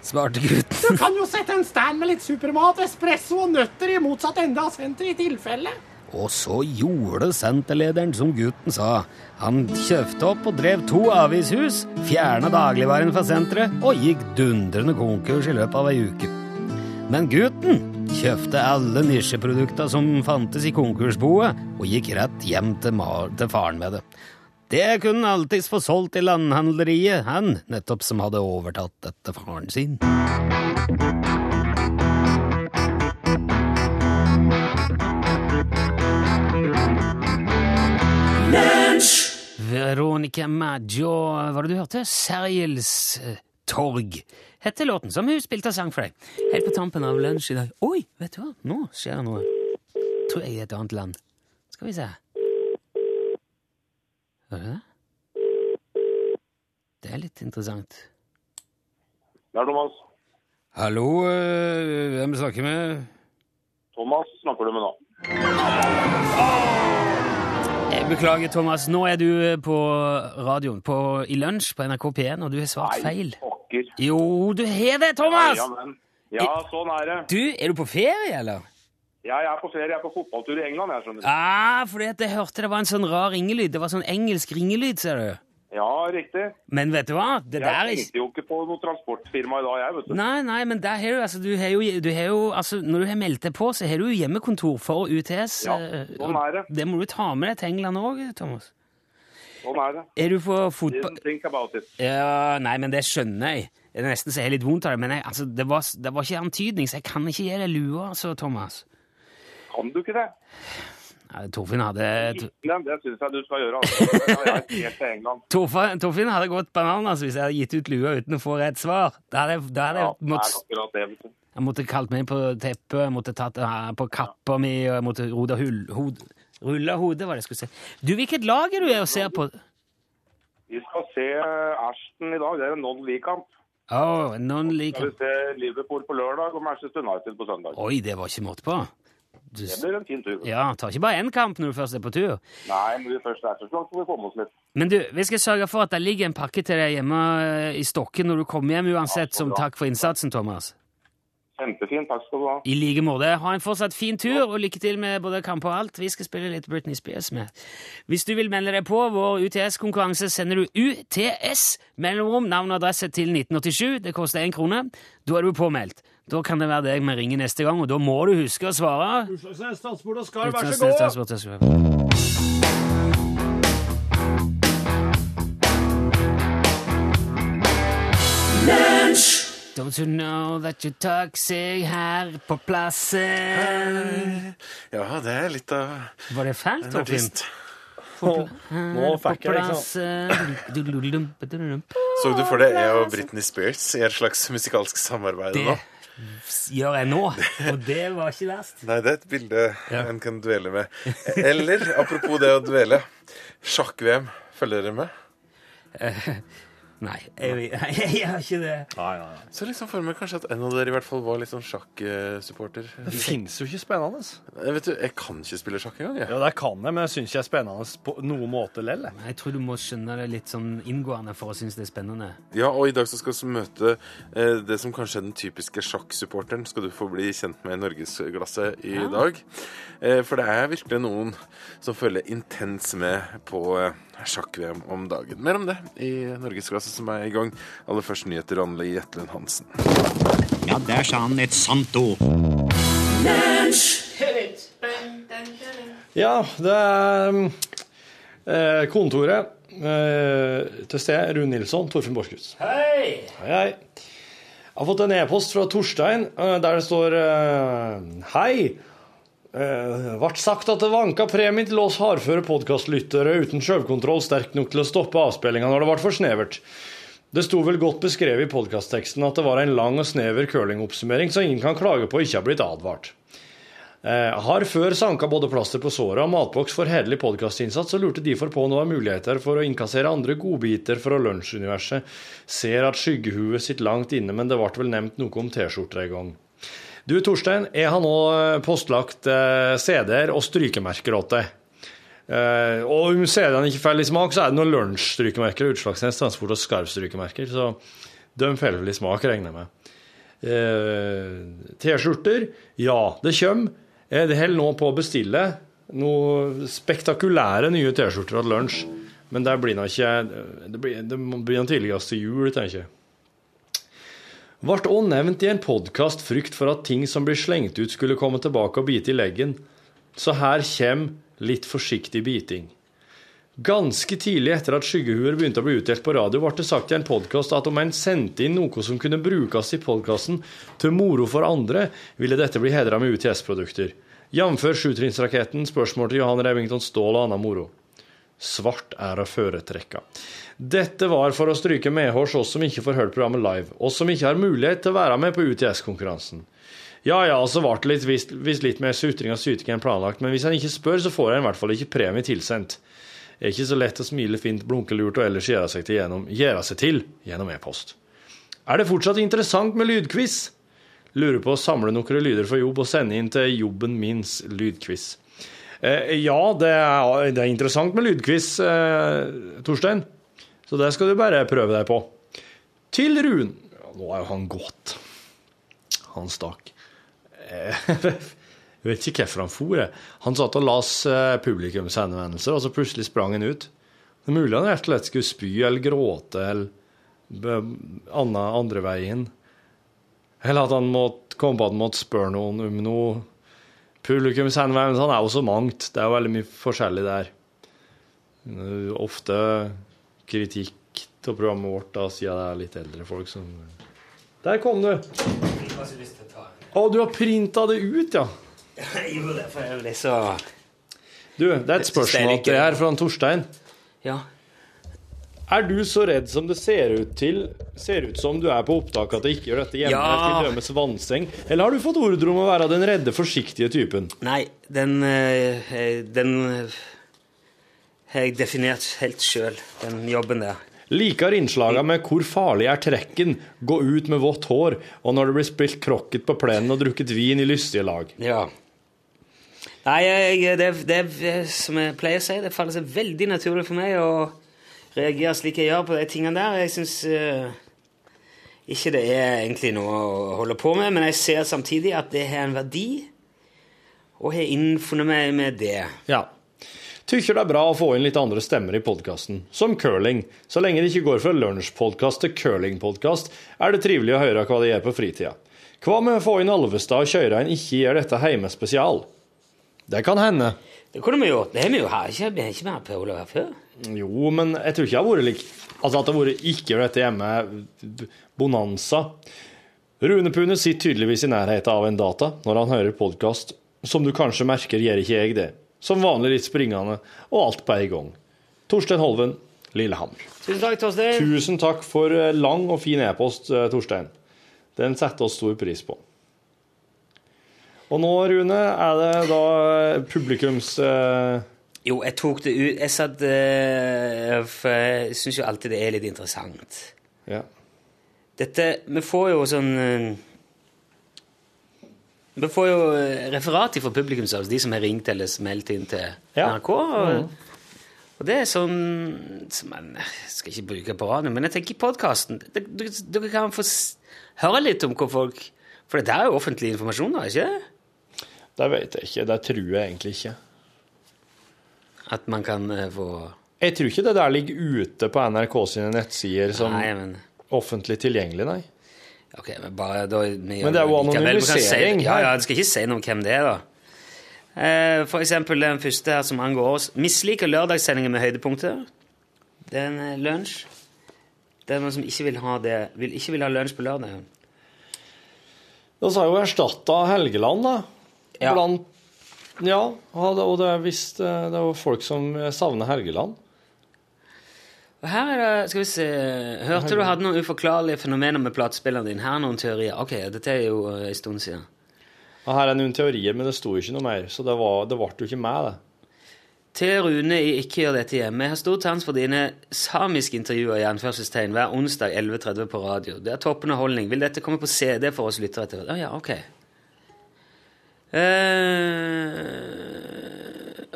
C: Svarte gutten.
F: Du kan jo sette en stand med litt supermat, espresso og nøtter i motsatt ende av senteret i tilfelle.
C: Og så gjorde senterlederen som gutten sa. Han kjøpte opp og drev to avishus, fjerna dagligvaren fra senteret og gikk dundrende konkurs i løpet av ei uke. Men gutten kjøpte alle nisjeprodukter som fantes i konkursboet, og gikk rett hjem til, til faren med det. Det kunne han alltids få solgt i landhandleriet, han, nettopp som hadde overtatt etter faren sin. Veronica Maggio, hva var det du hørte? Sergels eh, torg, hette låten, som hun spilte og sang for deg. Helt på tampen av lunsj i dag. Oi, vet du hva? Nå skjer det noe. Tror jeg i et annet land. Skal vi se. Hører du det? Det er litt interessant.
G: Det er Thomas.
C: Hallo, øh, hvem snakker med?
G: Thomas snakker du med nå.
C: Jeg beklager, Thomas. Nå er du øh, på radioen på, i lunsj på NRK P1, og du har svart feil.
G: Pokker.
C: Jo, du har det, Thomas!
G: Ja, men. Ja, sånn er det.
C: Du, er du på ferie, eller?
G: Ja, jeg er på ferie. Jeg er på fotballtur i England, jeg skjønner.
C: Ah, fordi at jeg hørte det var en sånn rar ringelyd. Det var sånn engelsk ringelyd, ser du.
G: Ja, riktig.
C: Men vet du hva? Det der
G: Jeg
C: er
G: tenkte jo ikke på noe transportfirma i dag, jeg, vet du.
C: Nei, nei, men der har du altså, du har jo, du har jo altså, Når du har meldt deg på, så har du jo hjemmekontor for UTS.
G: Ja,
C: eh,
G: sånn er det.
C: Det må du ta med deg til England òg, Thomas.
G: Sånn er det.
C: Er du for fotball...
G: Think about it.
C: Ja, nei, men det skjønner jeg. Det er nesten så jeg har litt vondt av det, men jeg, altså, det, var, det var ikke antydning, så jeg kan ikke gi deg lua, altså, Thomas.
G: Kan du ikke det?
C: Nei, Torfinn hadde
G: det syns jeg du skal gjøre. Altså. [laughs]
C: Torfinn, Torfinn hadde gått bananas hvis jeg hadde gitt ut lua uten å få rett svar. Da hadde, jeg- da hadde
G: Ja,
C: jeg måttet. Jeg måtte kalt meg på teppet, jeg måtte tatt her på kappa mi, og jeg måtte roda hull, hod, rulle hodet, var det jeg skulle si. Du, hvilket lag er du er og ser på?
G: Vi skal se Ashton i dag. Det er en non-league-kamp.
C: Oh,
G: Skal
C: non-league.
G: vi se Liverpool på lørdag og Manchester United på søndag.
C: Oi, det var ikke måte på. Du,
G: Det blir en fin tur.
C: ja, tar ikke bare én kamp når du først er på tur.
G: Nei, når vi først er så langt, får vi komme oss litt.
C: Men du, vi skal sørge for at det ligger en pakke til deg hjemme eh, i stokken når du kommer hjem uansett,
G: Ja,
C: som takk for innsatsen, Thomas.
G: Kjempefint. Takk skal du ha.
C: I like måte. Ha en fortsatt fin tur, og lykke til med både kamp og alt. Vi skal spille litt Britney Spears med. Hvis du vil melde deg på vår UTS-konkurranse, sender du UTS, mellomrom, navn og adresse til 1987. Det koster én krone. Da er du påmeldt. Da kan det være deg vi ringer neste gang, og da må du huske å svare.
F: Utslagsnes Statsbord og skar,
C: vær så og Don't you know that you're toxic her på plassen?
H: Ja, det er litt av
C: Var det fælt,
H: Det
C: Torfinn?
D: Nå fikk jeg
C: liksom?
H: Så du for det jeg og Britney Spears i et slags musikalsk samarbeid
C: Det,
H: nå?
C: gjør jeg nå. Og det var ikke verst.
H: Nei, det er et bilde en kan dvele med. Eller, apropos det å dvele, sjakk-VM. Følger dere med?
C: Nei, jeg, jeg, jeg har ikke det.
D: Nei, nei, nei.
H: Så liksom for meg kanskje at en av dere i hvert fall var litt sånn sjakksupporter.
D: Det fins jo ikke spennende.
H: Jeg vet du, jeg kan ikke spille sjakk engang, jeg.
D: Ja, det kan jeg, men jeg syns ikke det er spennende på noen måte lell. jeg.
C: Tror du må skjønne det litt sånn inngående for å synes det er spennende.
H: Ja, og i dag så skal vi møte eh, det som kanskje er den typiske sjakksupporteren. Skal du få bli kjent med i Norgesglasset i dag. Eh, for det er virkelig noen som følger intens med på eh, sjakk-VM om dagen. Mer om det i Norgesklasse som er i gang. Aller først nyheter, Anne Jetlund Hansen.
I: Ja, der sa han et sant ord.
D: Ja, det er eh, kontoret eh, til sted. Rune Nilsson, Torfinn Borchhus.
C: Hei!
D: Hei, hei. Jeg har fått en e-post fra Torstein eh, der det står eh, Hei. Uh, Vart sagt at det vanka premie til oss hardføre podkastlyttere uten sjølkontroll sterk nok til å stoppe avspillinga når det ble for snevert. Det sto vel godt beskrevet i podkastteksten at det var en lang og snever curlingoppsummering, så ingen kan klage på å ikke ha blitt advart. Eh, har før sanka både plaster på såret og matboks for hederlig podkastinnsats, og lurte derfor på om det var muligheter for å innkassere andre godbiter fra lunsjuniverset. Ser at skyggehuet sitter langt inne, men det ble vel nevnt noe om T-skjorter en gang. Du, Torstein, jeg har nå postlagt eh, CD-er og strykemerker åt deg. Eh, og om CD-ene ikke faller i smak, så er det noen lunsjstrykemerker, Utslagsnes Transport og Skarvstrykemerker, så de faller vel i smak, regner jeg med. Eh, T-skjorter, ja, det kommer. Jeg holder nå på å bestille noen spektakulære nye T-skjorter til lunsj, men det blir nå ikke Det blir, det blir den tidligste jul, tenker jeg. Vart òg nevnt i en podkast frykt for at ting som blir slengt ut, skulle komme tilbake og bite i leggen. Så her kommer litt forsiktig biting. Ganske tidlig etter at skyggehuer begynte å bli utdelt på radio, ble det sagt i en podkast at om en sendte inn noe som kunne brukes i podkasten til moro for andre, ville dette bli hedra med UTS-produkter. Jf. sjutrinnsraketten, spørsmål til Johan Remington Ståhl og anna moro. Svart er å foretrekke. Dette var for å stryke medhårs oss som ikke får hørt programmet live, oss som ikke har mulighet til å være med på UTS-konkurransen. Ja ja, så ble det litt, visst, litt mer sutring og syting enn planlagt, men hvis en ikke spør, så får en i hvert fall ikke premie tilsendt. Det er ikke så lett å smile fint, blunke lurt og ellers gjøre seg til gjennom, gjøre seg til gjennom e-post. Er det fortsatt interessant med lydquiz? Lurer på å samle noen lyder for jobb og sende inn til jobben mins lydquiz. Eh, ja, det er, det er interessant med lydquiz, eh, Torstein. Så det skal du bare prøve deg på. Til Run ja, Nå er jo han gått. Han stakk. Eh, Jeg [laughs] vet ikke hvorfor han for. Han satt og las eh, publikumshenvendelser, og så plutselig sprang han ut. Det er mulig han rett og slett skulle spy eller gråte eller andre, andre veien. Eller at han måtte komme på at han måtte spørre noen om noe. Publikumshenvendelser han er jo så mangt. Det er jo veldig mye forskjellig der. Er Ofte kritikk av programmet vårt, da, siden det er litt eldre folk som Der kom du! Å, du har printa det ut, ja. [laughs]
C: Jo, det er for ble så
D: Du, det er et spørsmål til deg her fra Torstein.
C: Ja.
D: Er du så redd som det ser ut til Ser ut som du er på opptak at det ikke gjør dette hjemme,
C: Ja.
D: til dømes vannseng? Eller har du fått ordre om å være den redde, forsiktige typen?
C: Nei, den eh, eh, Den eh, har jeg definert helt sjøl, den jobben der.
D: Liker innslaga med 'Hvor farlig er trekken?', 'Gå ut med vått hår', og når det blir spilt krokket på plenen og drukket vin i lystige lag.
C: Ja. Nei, jeg, det, det som jeg pleier å si, det faller seg veldig naturlig for meg å reagere slik jeg gjør på de tingene der. Jeg syns ikke det er egentlig noe å holde på med, men jeg ser samtidig at det har en verdi, og har innfunnet meg med det.
D: Ja. Tykker det er bra å få inn litt andre stemmer i podkasten, som curling. Så lenge det ikke går fra lunsjpodkast til curlingpodkast, er det trivelig å høre hva de gjør på fritida. Hva med å få inn Alvestad og kjøre en Ikke gjør dette heimespesial? Det kan hende.
C: Det kunne vi gjort. Det har vi jo her. Ikke, vi har ikke mer på Olav her før.
D: Jo, men jeg tror ikke det har vært lik Altså at det har vært ikke dette hjemme bonanza. Rune Pune sitter tydeligvis i nærheten av en data når han hører podkast. Som du kanskje merker, gjør ikke jeg det. Som vanlig litt springende, og alt på en gang. Torstein Holven, Lillehammer.
C: Tusen takk, Torstein.
D: Tusen takk for eh, lang og fin e-post, eh, Torstein. Den setter oss stor pris på. Og nå, Rune, er det da publikums... eh,
C: Jo, jeg tok det ut Jeg satt eh, For jeg syns jo alltid det er litt interessant.
D: ja.
C: Dette Vi får jo sånn eh, Vi får jo eh, referat fra publikum, de som har ringt eller meldt inn til
D: Ja.
C: NRK. Og, og det er sånn som man skal ikke bruke på radio, men jeg tenker i podkasten Dere kan få høre litt om hvor folk For dette er jo offentlig informasjon, da, ikke det?
D: Det vet jeg ikke. Det tror jeg egentlig ikke.
C: At man kan eh, få
D: Jeg tror ikke det der ligger ute på NRK sine nettsider som
C: Nei, men
D: offentlig tilgjengelig, nei.
C: Ok, men bare da vi
D: Men det er jo.
C: Vi
D: anonymisering
C: Ja, ja, jeg skal ikke si noe om hvem det er, da. Eh, For eksempel den første her som angår oss. Misliker lørdagssendinger med høydepunkter. Det er en eh, lunsj. Det er noen som ikke vil ha det vil, Ikke vil ha lunsj på lørdag.
D: Da sa jo erstatta Helgeland, da.
C: Ja.
D: Blant Ja, og det- er visst eh, det er folk som savner Helgeland.
C: Her er det, skal vi se Hørte du hadde noen uforklarlige fenomener med platespilleren din? Her er noen teorier. Ok, dette er jo eh, en stund siden.
D: Og her er noen teorier, men det sto ikke noe mer, så det, var, det ble jo ikke med, det.
C: Til Rune i Ikke gjør dette hjemme. Jeg har stor sans for dine samiske intervjuer i anførselstegn hver onsdag 11.30 på radio. Det er toppende holdning. Vil dette komme på CD for oss lyttere etter hvert? Å ja, ok. Eh,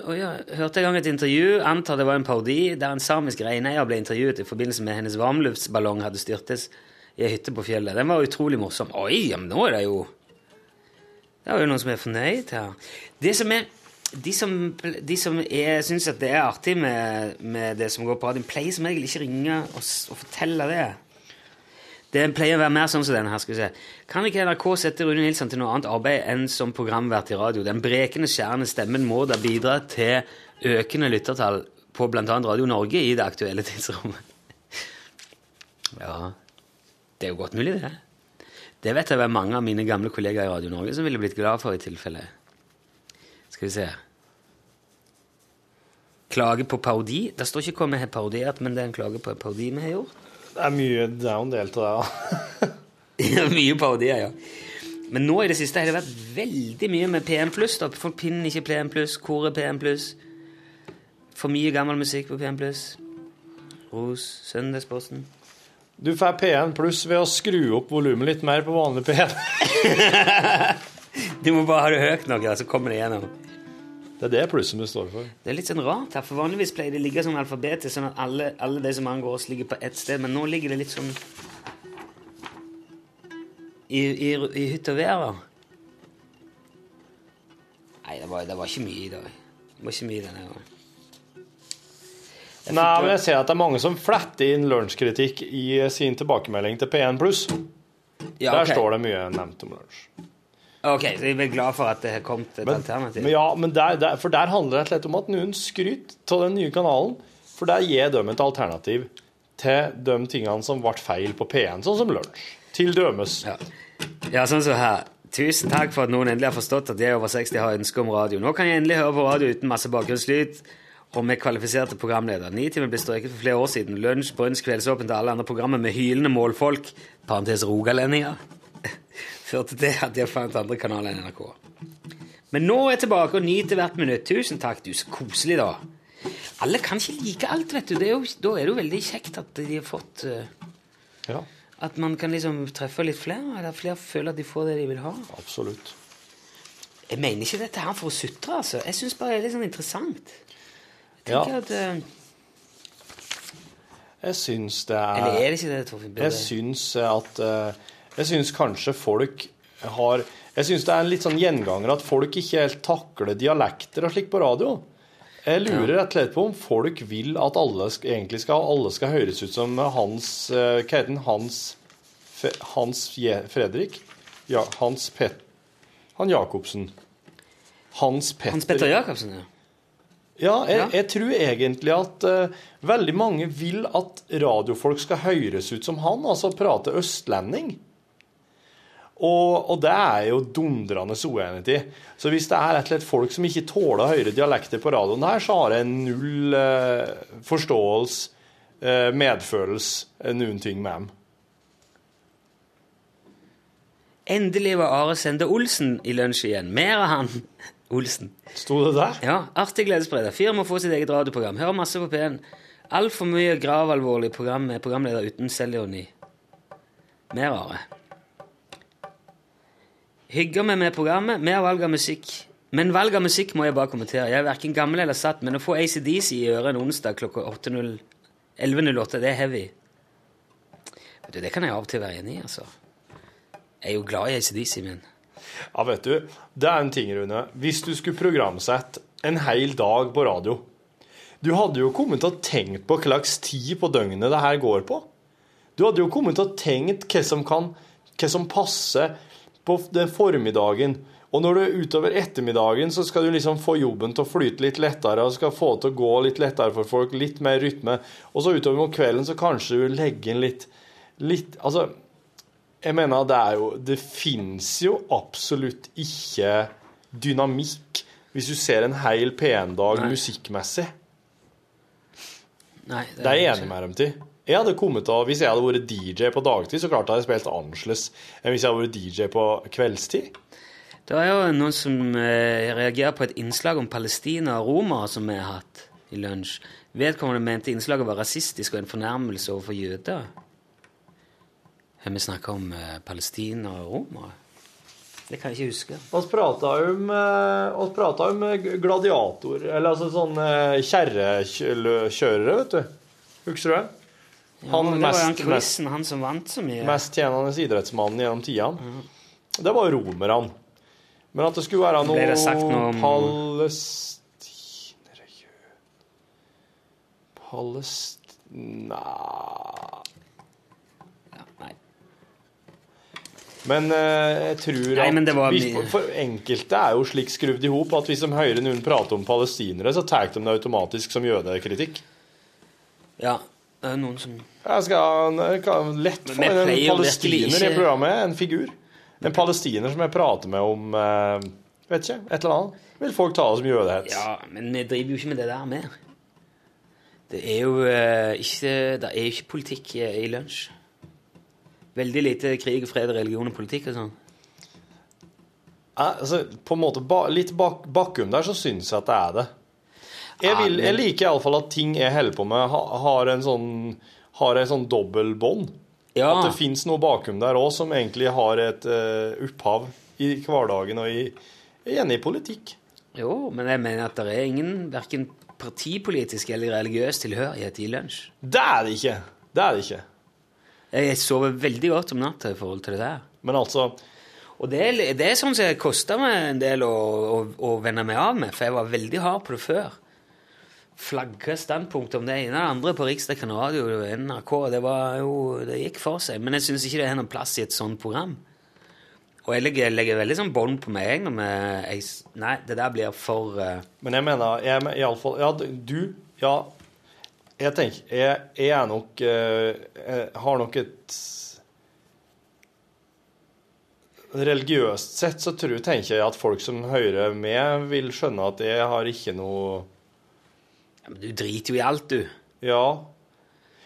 C: å ja. Hørte en gang et intervju, antar det var en parodi, der en samisk reineier ble intervjuet i forbindelse med hennes varmluftsballong hadde styrtes i ei hytte på fjellet. Den var utrolig morsom. Oi, men nå er det jo Det er jo noen som er fornøyd her. Det som er de som, de som syns det er artig med, med det som går på radioen, pleier som regel ikke ringe og, og fortelle det. Det pleier å være mer sånn som denne her. skal vi se. Kan ikke NRK sette Rune Nilsson til noe annet arbeid enn som programvert i radio? Den brekende, skjærende stemmen må da bidra til økende lyttertall på bl.a. Radio Norge i det aktuelle [laughs] tidsrommet. Ja, det er jo godt mulig, det. Det vet jeg var mange av mine gamle kollegaer i Radio Norge som ville blitt glad for i tilfelle. Skal vi se Klage på parodi. Det står ikke hva vi har parodiert, men det er en klage på en parodi vi har gjort.
D: Det er mye, det jo en del av det, da. [laughs]
C: Ja, mye parodier, ja. Men nå i det siste har det vært veldig mye med PM+. da. Folk pinner ikke PM+, hvor er PM+. For mye gammel musikk på PM+. Hos Søndagsposten.
D: Du får P1 pluss ved å skru opp volumet litt mer på vanlig P1. [laughs]
C: Du må bare ha det høyt nok, så kommer det gjennom.
D: Det er det vi står for.
C: Det er litt sånn rart her, for vanligvis pleier det å ligge sånn alfabetisk, sånn at alle, alle de som angår oss, ligger på ett sted, men nå ligger det litt sånn i, i, i hytt og vær. Nei, det var, det var ikke mye i dag. Det var ikke mye denne gangen.
D: Nei, men jeg ser at det er mange som fletter inn lunsjkritikk i sin tilbakemelding til P1 pluss.
C: Ja,
D: Der står det mye nevnt om lunsj.
C: Ok, så jeg er glad for at det har kommet et
D: Men,
C: alternativ.
D: men ja, men der, der, for der handler det litt slett om at noen skryter av den nye kanalen. For der gir de et alternativ til de tingene som ble feil på P1, sånn som lunsj. Til dømes.
C: Ja. ja, sånn som her. Tusen takk for at noen endelig har forstått at jeg over 60 har ønske om radio. Nå kan jeg endelig høre på radio uten masse bakgrunnslyd og med kvalifiserte programledere. Nitimen ble strøket for flere år siden. Lunsj, brunsj, kveldsåpent og alle andre programmer med hylende målfolk, parentes rogalendinger, [laughs] førte til at jeg fant andre kanaler enn NRK. Men nå er jeg tilbake og nyter hvert minutt. Tusen takk, du. Så koselig, da. Alle kan ikke like alt, vet du. Det er jo, da er det jo veldig kjekt at de har fått uh,
D: Ja,
C: At man kan liksom treffe litt flere. Eller flere føler at de får det de vil ha.
D: absolutt.
C: Jeg mener ikke dette her for å sutre, altså. Jeg syns bare det er litt sånn interessant. Jeg
D: Ja.
C: at, Uh,
D: Jeg syns det er
C: Eller
D: er
C: det ikke det, Torfinn?
D: Jeg syns at eh, Jeg syns kanskje folk har Jeg syns det er en litt sånn gjenganger at folk ikke helt takler dialekter og slikt på radio. Jeg lurer rett og slett på om folk vil at alle egentlig skal, alle skal høres ut som Hans eh, Hva heter han? Hans, Hans Fredrik? Ja, Hans Pet... Han Jacobsen. Hans Petter.
C: Hans Petter Jacobsen, ja.
D: Ja, jeg, jeg tror egentlig at uh, veldig mange vil at radiofolk skal høres ut som han, altså prate østlending. Og, og det er jo dundrende uenighet i. Så hvis det er rett og slett folk som ikke tåler høyere dialekter på radioen her, så har jeg null eh, forståelse, eh, medfølelse, eh, noen ting med dem.
C: Endelig var Are Sende Olsen i lunsj igjen. Mer av han. [laughs] Olsen.
D: Sto det der?
C: Ja, Artig gledesspreder. Fyren må få sitt eget radioprogram. Hører masse på P1. Altfor mye gravalvorlig program med programleder uten selvironi. Mer Are. Hygger meg med programmet. Mer valg av musikk. Men valg av musikk må jeg bare kommentere. Jeg er verken gammel eller satt, men å få ACDC i øret en onsdag klokka 11.08, det er heavy. Du, Det kan jeg av og til være enig i, altså. Jeg er jo glad i ACDC, men
D: Ja, vet du, det er en ting, Rune. Hvis du skulle programsette en hel dag på radio Du hadde jo kommet til å tenkt på hva slags tid på døgnet det her går på. Du hadde jo kommet til å tenkt hva som kan hva som passer på den formiddagen. Og når du er utover ettermiddagen, så skal du liksom få jobben til å flyte litt lettere, og skal få til å gå litt lettere for folk, litt mer rytme. Og så utover mot kvelden så kanskje du legger inn litt, litt Altså, jeg mener det er jo Det fins jo absolutt ikke dynamikk hvis du ser en hel P1-dag
C: Nei.
D: musikkmessig.
C: Nei.
D: Det er jeg enig med dem til. Jeg hadde kommet av, Hvis jeg hadde vært DJ på dagtid, så klart hadde jeg spilt annerledes enn hvis jeg hadde vært DJ på kveldstid.
C: Det er jo noen som eh, reagerer på et innslag om Palestina og romere som vi har hatt i lunsj. Vedkommende mente innslaget var rasistisk og en fornærmelse overfor jøder. Har vi snakka om eh, Palestina og romere? Det kan jeg ikke huske.
D: Vi prata om, eh, om eh, gladiator, eller altså sånn kjerrekjørere, vet du. Husker du det? Han
C: Ja, det var jo han
D: mest, mest,
C: quizen, han som vant så mye.
D: mest tjenende idrettsmannen gjennom tidene. Det var romerne. Men at det skulle være noe
C: det noe om-
D: palestinere Palestina
C: Nei.
D: Men eh, jeg tror
C: Nei,
D: at
C: var
D: for enkelte er jo slik skrudd i hop at hvis de hører noen prate om palestinere, så tar de det automatisk som jødekritikk.
C: Ja, det er noen som
D: Jeg skal, jeg kan lett få en palestiner i programmet. En figur. En palestiner som jeg prater med om eh, Vet ikke, et eller annet. Vil folk ta det som jødehets?
C: Ja, men vi driver jo ikke med det der mer. Det er jo eh, ikke Det er jo ikke politikk i, i lunsj. Veldig lite krig, fred, religion og politikk og sånn.
D: Eh, altså, på en måte ba, Litt bak, bakom der så syns jeg at det er det. Jeg, vil, jeg liker iallfall at ting jeg holder på med, har en sånn har en sånn dobbel bånd.
C: Ja.
D: At det fins noe bakom der òg som egentlig har et uh, opphav i hverdagen og i, gjerne i politikk.
C: Jo, men jeg mener at det er ingen verken partipolitisk eller religiøs tilhørighet i lunsj.
D: Det er det ikke. Det er det ikke.
C: Jeg sover veldig godt om natta i forhold til det der.
D: Men altså
C: Og det er, det er sånn som det kosta meg en del å, å, å venne meg av med, for jeg var veldig hard på det før. Flagga standpunkt om det ene og det andre på Riksdekken radio og NRK. Det, var jo, det gikk for seg. Men jeg syns ikke det har noen plass i et sånt program. Og jeg legger, legger veldig sånn bånd på meg når med, jeg, Nei, det der blir for uh...
D: Men jeg mener jeg, iallfall Ja, du Ja. Jeg tenker Jeg, jeg er nok eh, Jeg har nok et Religiøst sett så tror, tenker jeg at folk som hører med, vil skjønne at jeg har ikke noe
C: ja, men Du driter jo i alt, du.
D: Ja.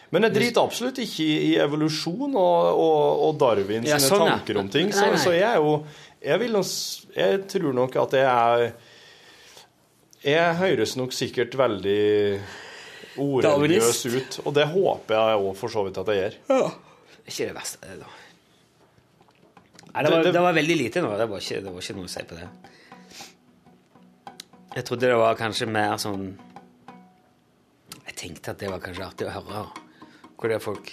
D: Men jeg driter absolutt ikke i, i evolusjon og, og, og Darwin
C: Ja,
D: sine
C: sånn, ja.
D: tanker om ting. Så,
C: Nei, nei.
D: så jeg er jo Jeg vil Jeg tror nok at jeg er Jeg høres nok sikkert veldig
C: ordløs
D: ut, og det håper jeg òg for så vidt at jeg gjør.
C: Det er ikke det verste, det, da. Nei, det, var,
D: Det- det-
C: var veldig lite nå. Det var, ikke, det var ikke noe å si på det. Jeg trodde det var kanskje mer sånn tenkte at det var kanskje artig å høre hvor det er folk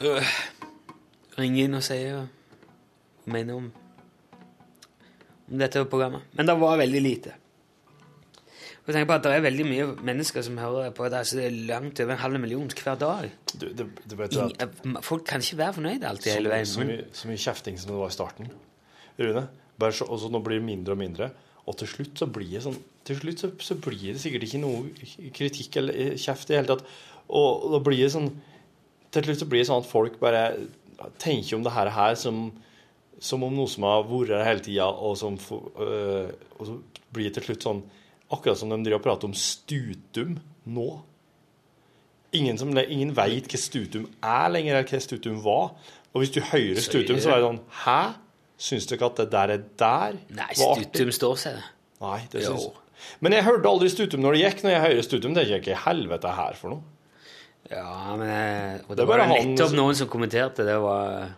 C: øh, ringer inn og sier og mener om, om dette programmet. Men det var veldig lite. Og jeg tenker på at Det er veldig mye mennesker som hører på det. Altså det er langt over en halv million hver dag.
D: Du, du, du
C: Ingen, folk kan ikke være fornøyde alltid
D: så,
C: hele veien.
D: så, mye, så mye kjefting som det var i starten. Rune, bare så, og så nå blir det mindre og mindre. Og til slutt så blir det sånn Til slutt så, så blir det sikkert ikke noe kritikk eller eh, kjeft i det hele tatt. Og, da blir det sånn Til slutt så blir det sånn at folk bare tenker om det her, her som, som om noe som har vært her hele tida, og, som øh, og så blir det til slutt sånn Akkurat som de driver og prater om stutum nå. Ingen, som, ingen veit hva stutum er lenger, eller hva stutum var. Og hvis du hører Stutum, så er det sånn Hæ? Syns du ikke at det der er der?
C: Nei? Stutum står seg, det.
D: Nei, det syns jeg. Men jeg hørte aldri Stutum når det gikk. Når jeg hører Stutum, det er ikke helvete er her for noe.
C: Ja, men eh, og
D: Det
C: det, var nettopp
D: han
C: noen som kommenterte. Det var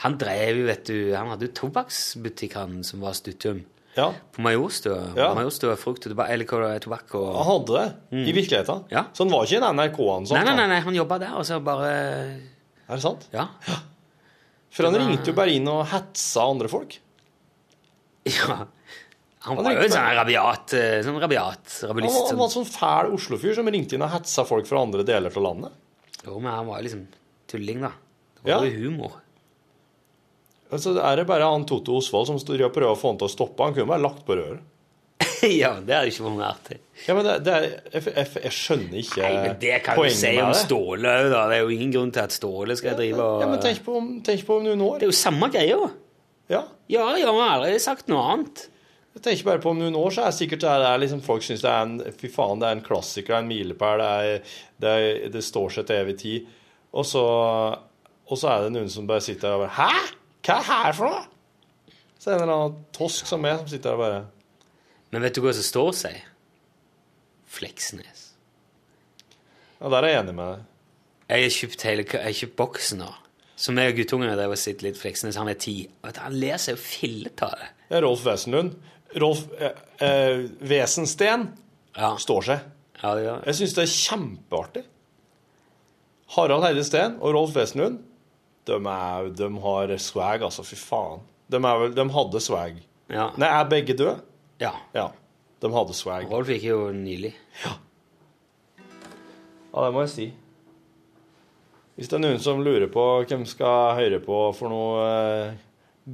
C: Han drev jo, vet du Han hadde jo tobakksbutikk, han som var Stuttum.
D: Ja,
C: På Majorstua.
D: Ja.
C: Majorstua frukt og tobakk, eller er, tobakk og
D: han hadde det. I virkeligheten.
C: Ja.
D: Så han var ikke i NRK-ansatt.
C: Nei, nei, nei, nei, han jobba der, og så bare
D: Er det sant?
C: Ja. Ja.
D: For han ringte jo bare inn og hetsa andre folk.
C: ja. Han var jo en sånn rabiat, eh, sånn rabiat
D: Han
C: rabulist.
D: var, han var
C: Sånn.
D: en sånn fæl Oslo-fyr som ringte inn og hetsa folk fra andre deler av landet.
C: Jo, men han var jo liksom tulling, da. Det var jo humor.
D: Altså, er det bare han Toto Osvald som prøver å få han til å stoppe? Han kunne bare lagt på røret. [laughs]
C: ja, det hadde ikke vært noe artig.
D: Ja, men det, det er, jeg, jeg, jeg skjønner ikke
C: Nei, men det kan du si om
D: det.
C: Ståle òg, da. Det er jo ingen grunn til at Ståle skal drive og
D: Ja, men tenk på, om- tenk på om noen år.
C: Det er jo samme greia.
D: Ja.
C: Ja, ja, jeg har aldri sagt noe annet.
D: Jeg tenker bare på om noen år så er det sikkert det er liksom, folk syns det er en fy faen, det er en klassiker, en milepæl, det, er, det, er, det står seg til evig tid. Og så, og så er det noen som bare sitter der og bare Hæ? Hva er det her for noe? Så er det en eller annen tosk som meg som sitter der og bare
C: Men vet du hva som står seg? Fleksnes.
D: Ja, der er jeg enig med deg.
C: Jeg har kjøpt hele Jeg har kjøpt boksen nå. Så jeg og guttungene drev og sitter litt Fleksnes. Han er ti. Han ler seg jo fillete av det.
D: Det er Rolf Wesenlund. Rolf eh, eh, Wesensten
C: Ja,
D: står seg.
C: ja det gjør.
D: Jeg syns det er kjempeartig. Harald Heide Steen og Rolf Wesenlund, de, er, de har swag, altså. Fy faen. De, vel, de hadde swag.
C: Ja.
D: Nei, er begge døde?
C: Ja.
D: Ja. De hadde swag.
C: Rolf gikk jo nylig.
D: Ja, det må jeg si. Hvis det er noen som lurer på hvem skal høre på for noe eh,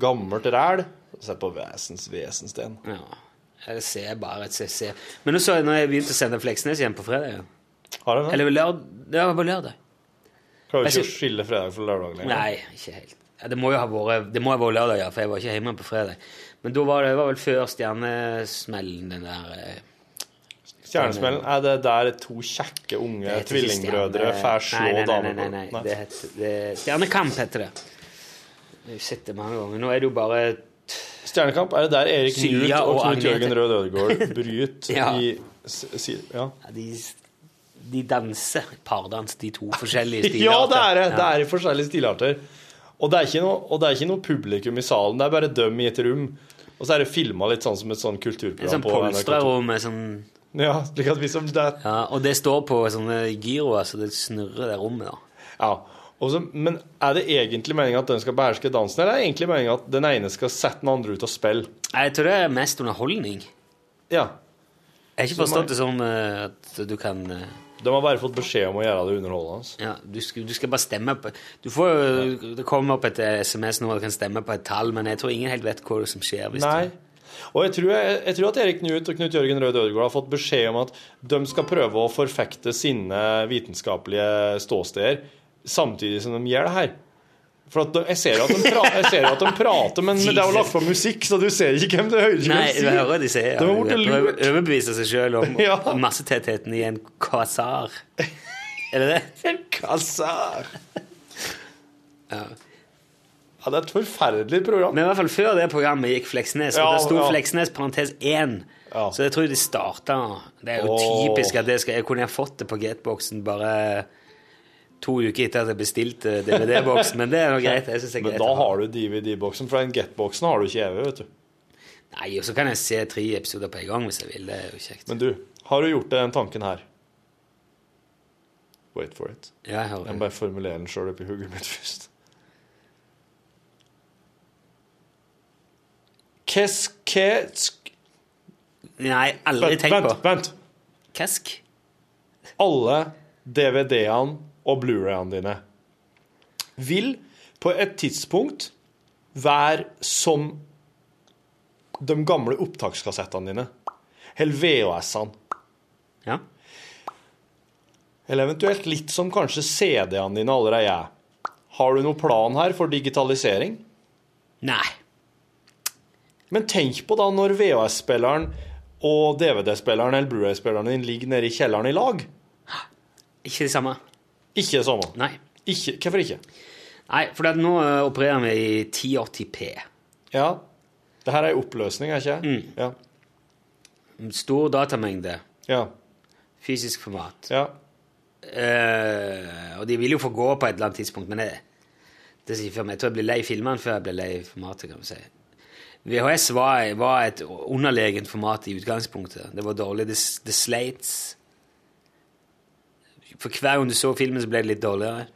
D: gammelt ræl, se på Vesens Vesensten.
C: Ja. Jeg ser bare et CC. Men nå så jeg når jeg begynte å sende Fleksnes igjen på fredag. ja.
D: Har de det?
C: Eller lørd... Det var på lørdag.
D: Klarer
C: du
D: ikke å skille fredag fra lørdag lenger?
C: Nei, ikke helt. Ja, det må jo ha vært Det må ha vært lørdag, ja, for jeg var ikke hjemme på fredag. Men da var det, var vel før stjernesmellen, den der eh,
D: Stjernesmellen, er det der to kjekke unge tvillingbrødre får slå
C: Nei, nei, nei,
D: damer
C: nei, nei. Det heter, det, Stjernekamp heter det. Jeg har sett det mange ganger. Nå er det jo bare
D: Stjernekamp, er det der Erik Newt og
C: og
D: Knut. Jørgen Rød Ødegaard [laughs] bryter
C: Ja.
D: i Ja,
C: ja, de, de danser pardans, de to [laughs] forskjellige stilarter.
D: ja det er det! Det er i forskjellige stilarter. Og det, er ikke noe, og det er ikke noe publikum i salen, det er bare dem i et rom. Og så er det filma litt sånn som et sånn kulturprogram
C: sånn
D: på NRK2.
C: polstrarom med sånn
D: Ja, slik at vi som det,
C: Ja, og det står på sånne giroer, så det snurrer det rommet, da.
D: Ja. Og så- men er det egentlig meninga at den skal beherske dansen, eller er det egentlig meninga at den ene skal sette den andre ut og spille?
C: Jeg tror det er mest underholdning.
D: Ja.
C: Jeg har ikke forstått det sånn eh, at du kan eh,
D: De har bare fått beskjed om å gjøre det underholdende.
C: Ja, du skal, du skal bare stemme på Du får jo Det kommer opp et SMS nå, og du kan stemme på et tall, men jeg tror ingen helt vet hva som skjer. hvis
D: Nei.
C: du-
D: Og jeg tror, jeg, jeg tror at Erik Knut og Knut Jørgen Rød Ødegaard har fått beskjed om at de skal prøve å forfekte sine vitenskapelige ståsteder samtidig som de gjør det her. For de, jeg, ser pra, jeg ser jo at de prater, men, men det er jo lagt på musikk, så du ser ikke hvem det hører ikke
C: Nei, du hører de sier.
D: De
C: de overbeviser seg sjøl om [laughs]
D: Ja.
C: massetettheten i en kvasar. Er det det? [laughs]
D: En kassar.
C: Ja.
D: Ja, det er et forferdelig program.
C: Men i hvert fall før det programmet gikk Fleksnes, og
D: Ja,
C: det sto
D: ja.
C: Fleksnes parentes 1.
D: Ja.
C: Så jeg tror de starta Det er jo
D: oh.
C: typisk at det skal Jeg kunne ha fått det på Gateboxen bare to uker etter at jeg bestilte DVD-boksen, men det er nå greit. Jeg synes er
D: Men da har du DVD-boksen, for den Get-boksen har du ikke evig, vet du.
C: Nei, og så kan jeg se tre episoder på en gang hvis jeg vil. Det er jo kjekt.
D: Men du, har du gjort deg den tanken her? Wait for it.
C: Ja, jeg
D: Jeg må bare formulere den sjøl oppi hodet mitt først. Kesk...
C: Nei, aldri
D: tenk
C: på
D: vent, vent.
C: Kesk?
D: Alle DVD-ene og Blu-rayene dine vil på et tidspunkt være som de gamle opptakskassettene dine. Eller VHS-ene.
C: Ja.
D: Eller eventuelt litt som kanskje CD-ene dine allerede er. Har du noen plan her for digitalisering?
C: Nei.
D: Men tenk på da når VHS-spilleren og DVD-spilleren eller Blu-ray-spilleren din ligger nede i kjelleren i lag.
C: Ikke det samme.
D: Ikke det samme.
C: Nei.
D: Ikke, hvorfor ikke?
C: Nei, for nå eh, opererer vi i 1080p.
D: Ja. Det her er oppløsning, er ikke det? Ja.
C: Stor datamengde.
D: Ja.
C: Fysisk format.
D: Ja.
C: Eh, og de vil jo få gå på et eller annet tidspunkt, men det, det sier for meg. Jeg tror jeg blir lei filmene før jeg blir lei formatet, kan vi si. VHS var, var et underlegent format i utgangspunktet. Det var dårlig. Det, det Slates For hver gang du så filmen, så ble det litt dårligere.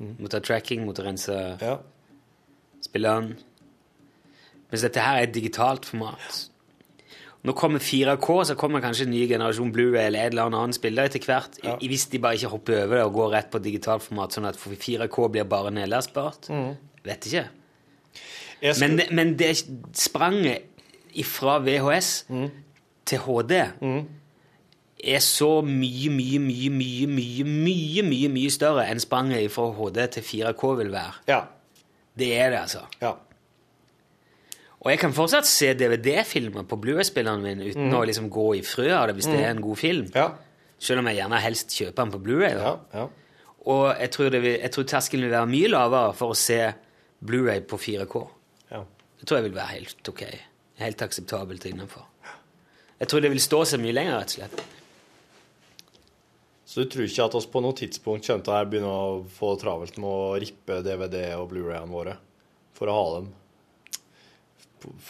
C: Måtte ha tracking, måtte rense
D: ja.
C: spilleren. Mens dette her er et digitalt format. Nå kommer 4K, så kommer kanskje en ny generasjon Blu-ray eller et eller annet spiller etter hvert.
D: Ja.
C: Hvis de bare ikke hopper over det og går rett på digitalt format, sånn at 4K blir bare nedlastbart. Vet ikke.
D: Jeg
C: Men, det- men det spranget fra VHS til HD er så mye, mye, mye, mye, mye, mye, mye, mye større enn spranget fra HD til 4K vil være.
D: Ja.
C: Det er det, altså.
D: Ja.
C: Og jeg kan fortsatt se DVD-filmer på Blu-ray-spilleren min uten å liksom gå i frø av det hvis det er en god film.
D: Ja.
C: Selv om jeg gjerne helst kjøper den på Blu-ray.
D: Ja. ja.
C: Og jeg tror, det vil, jeg tror terskelen vil være mye lavere for å se Blu-ray på 4K.
D: ja.
C: Det tror jeg vil være helt ok. Helt akseptabelt innenfor. Jeg tror det vil stå seg mye lenger, rett og slett.
D: Så du tror ikke at oss på noe tidspunkt kommer til å begynne å få travelt med å rippe DVD og Blu-rayene våre for å ha dem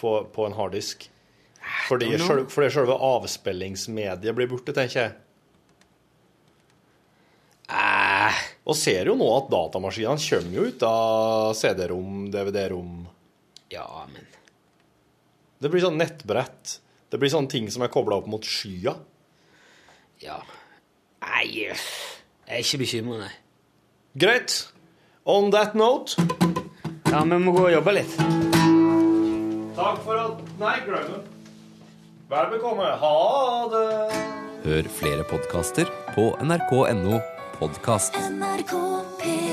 D: på, på en harddisk? Fordi, selv, fordi selve avspillingsmediet blir borte, tenker jeg.
C: Eh,
D: Og ser jo nå at datamaskinene kommer jo ut av CD-rom, DVD-rom.
C: ja, men
D: Det blir sånn nettbrett. Det blir sånne ting som er kobla opp mot skya.
C: Ja. Nei, jeg er ikke bekymra, nei.
D: Greit. On that note
C: Ja, vi må gå og jobbe litt.
D: Takk for at Nei, glem det. Vær bekomme. Ha det.
J: Hør flere podkaster på nrk.no podkast.
A: NRK P1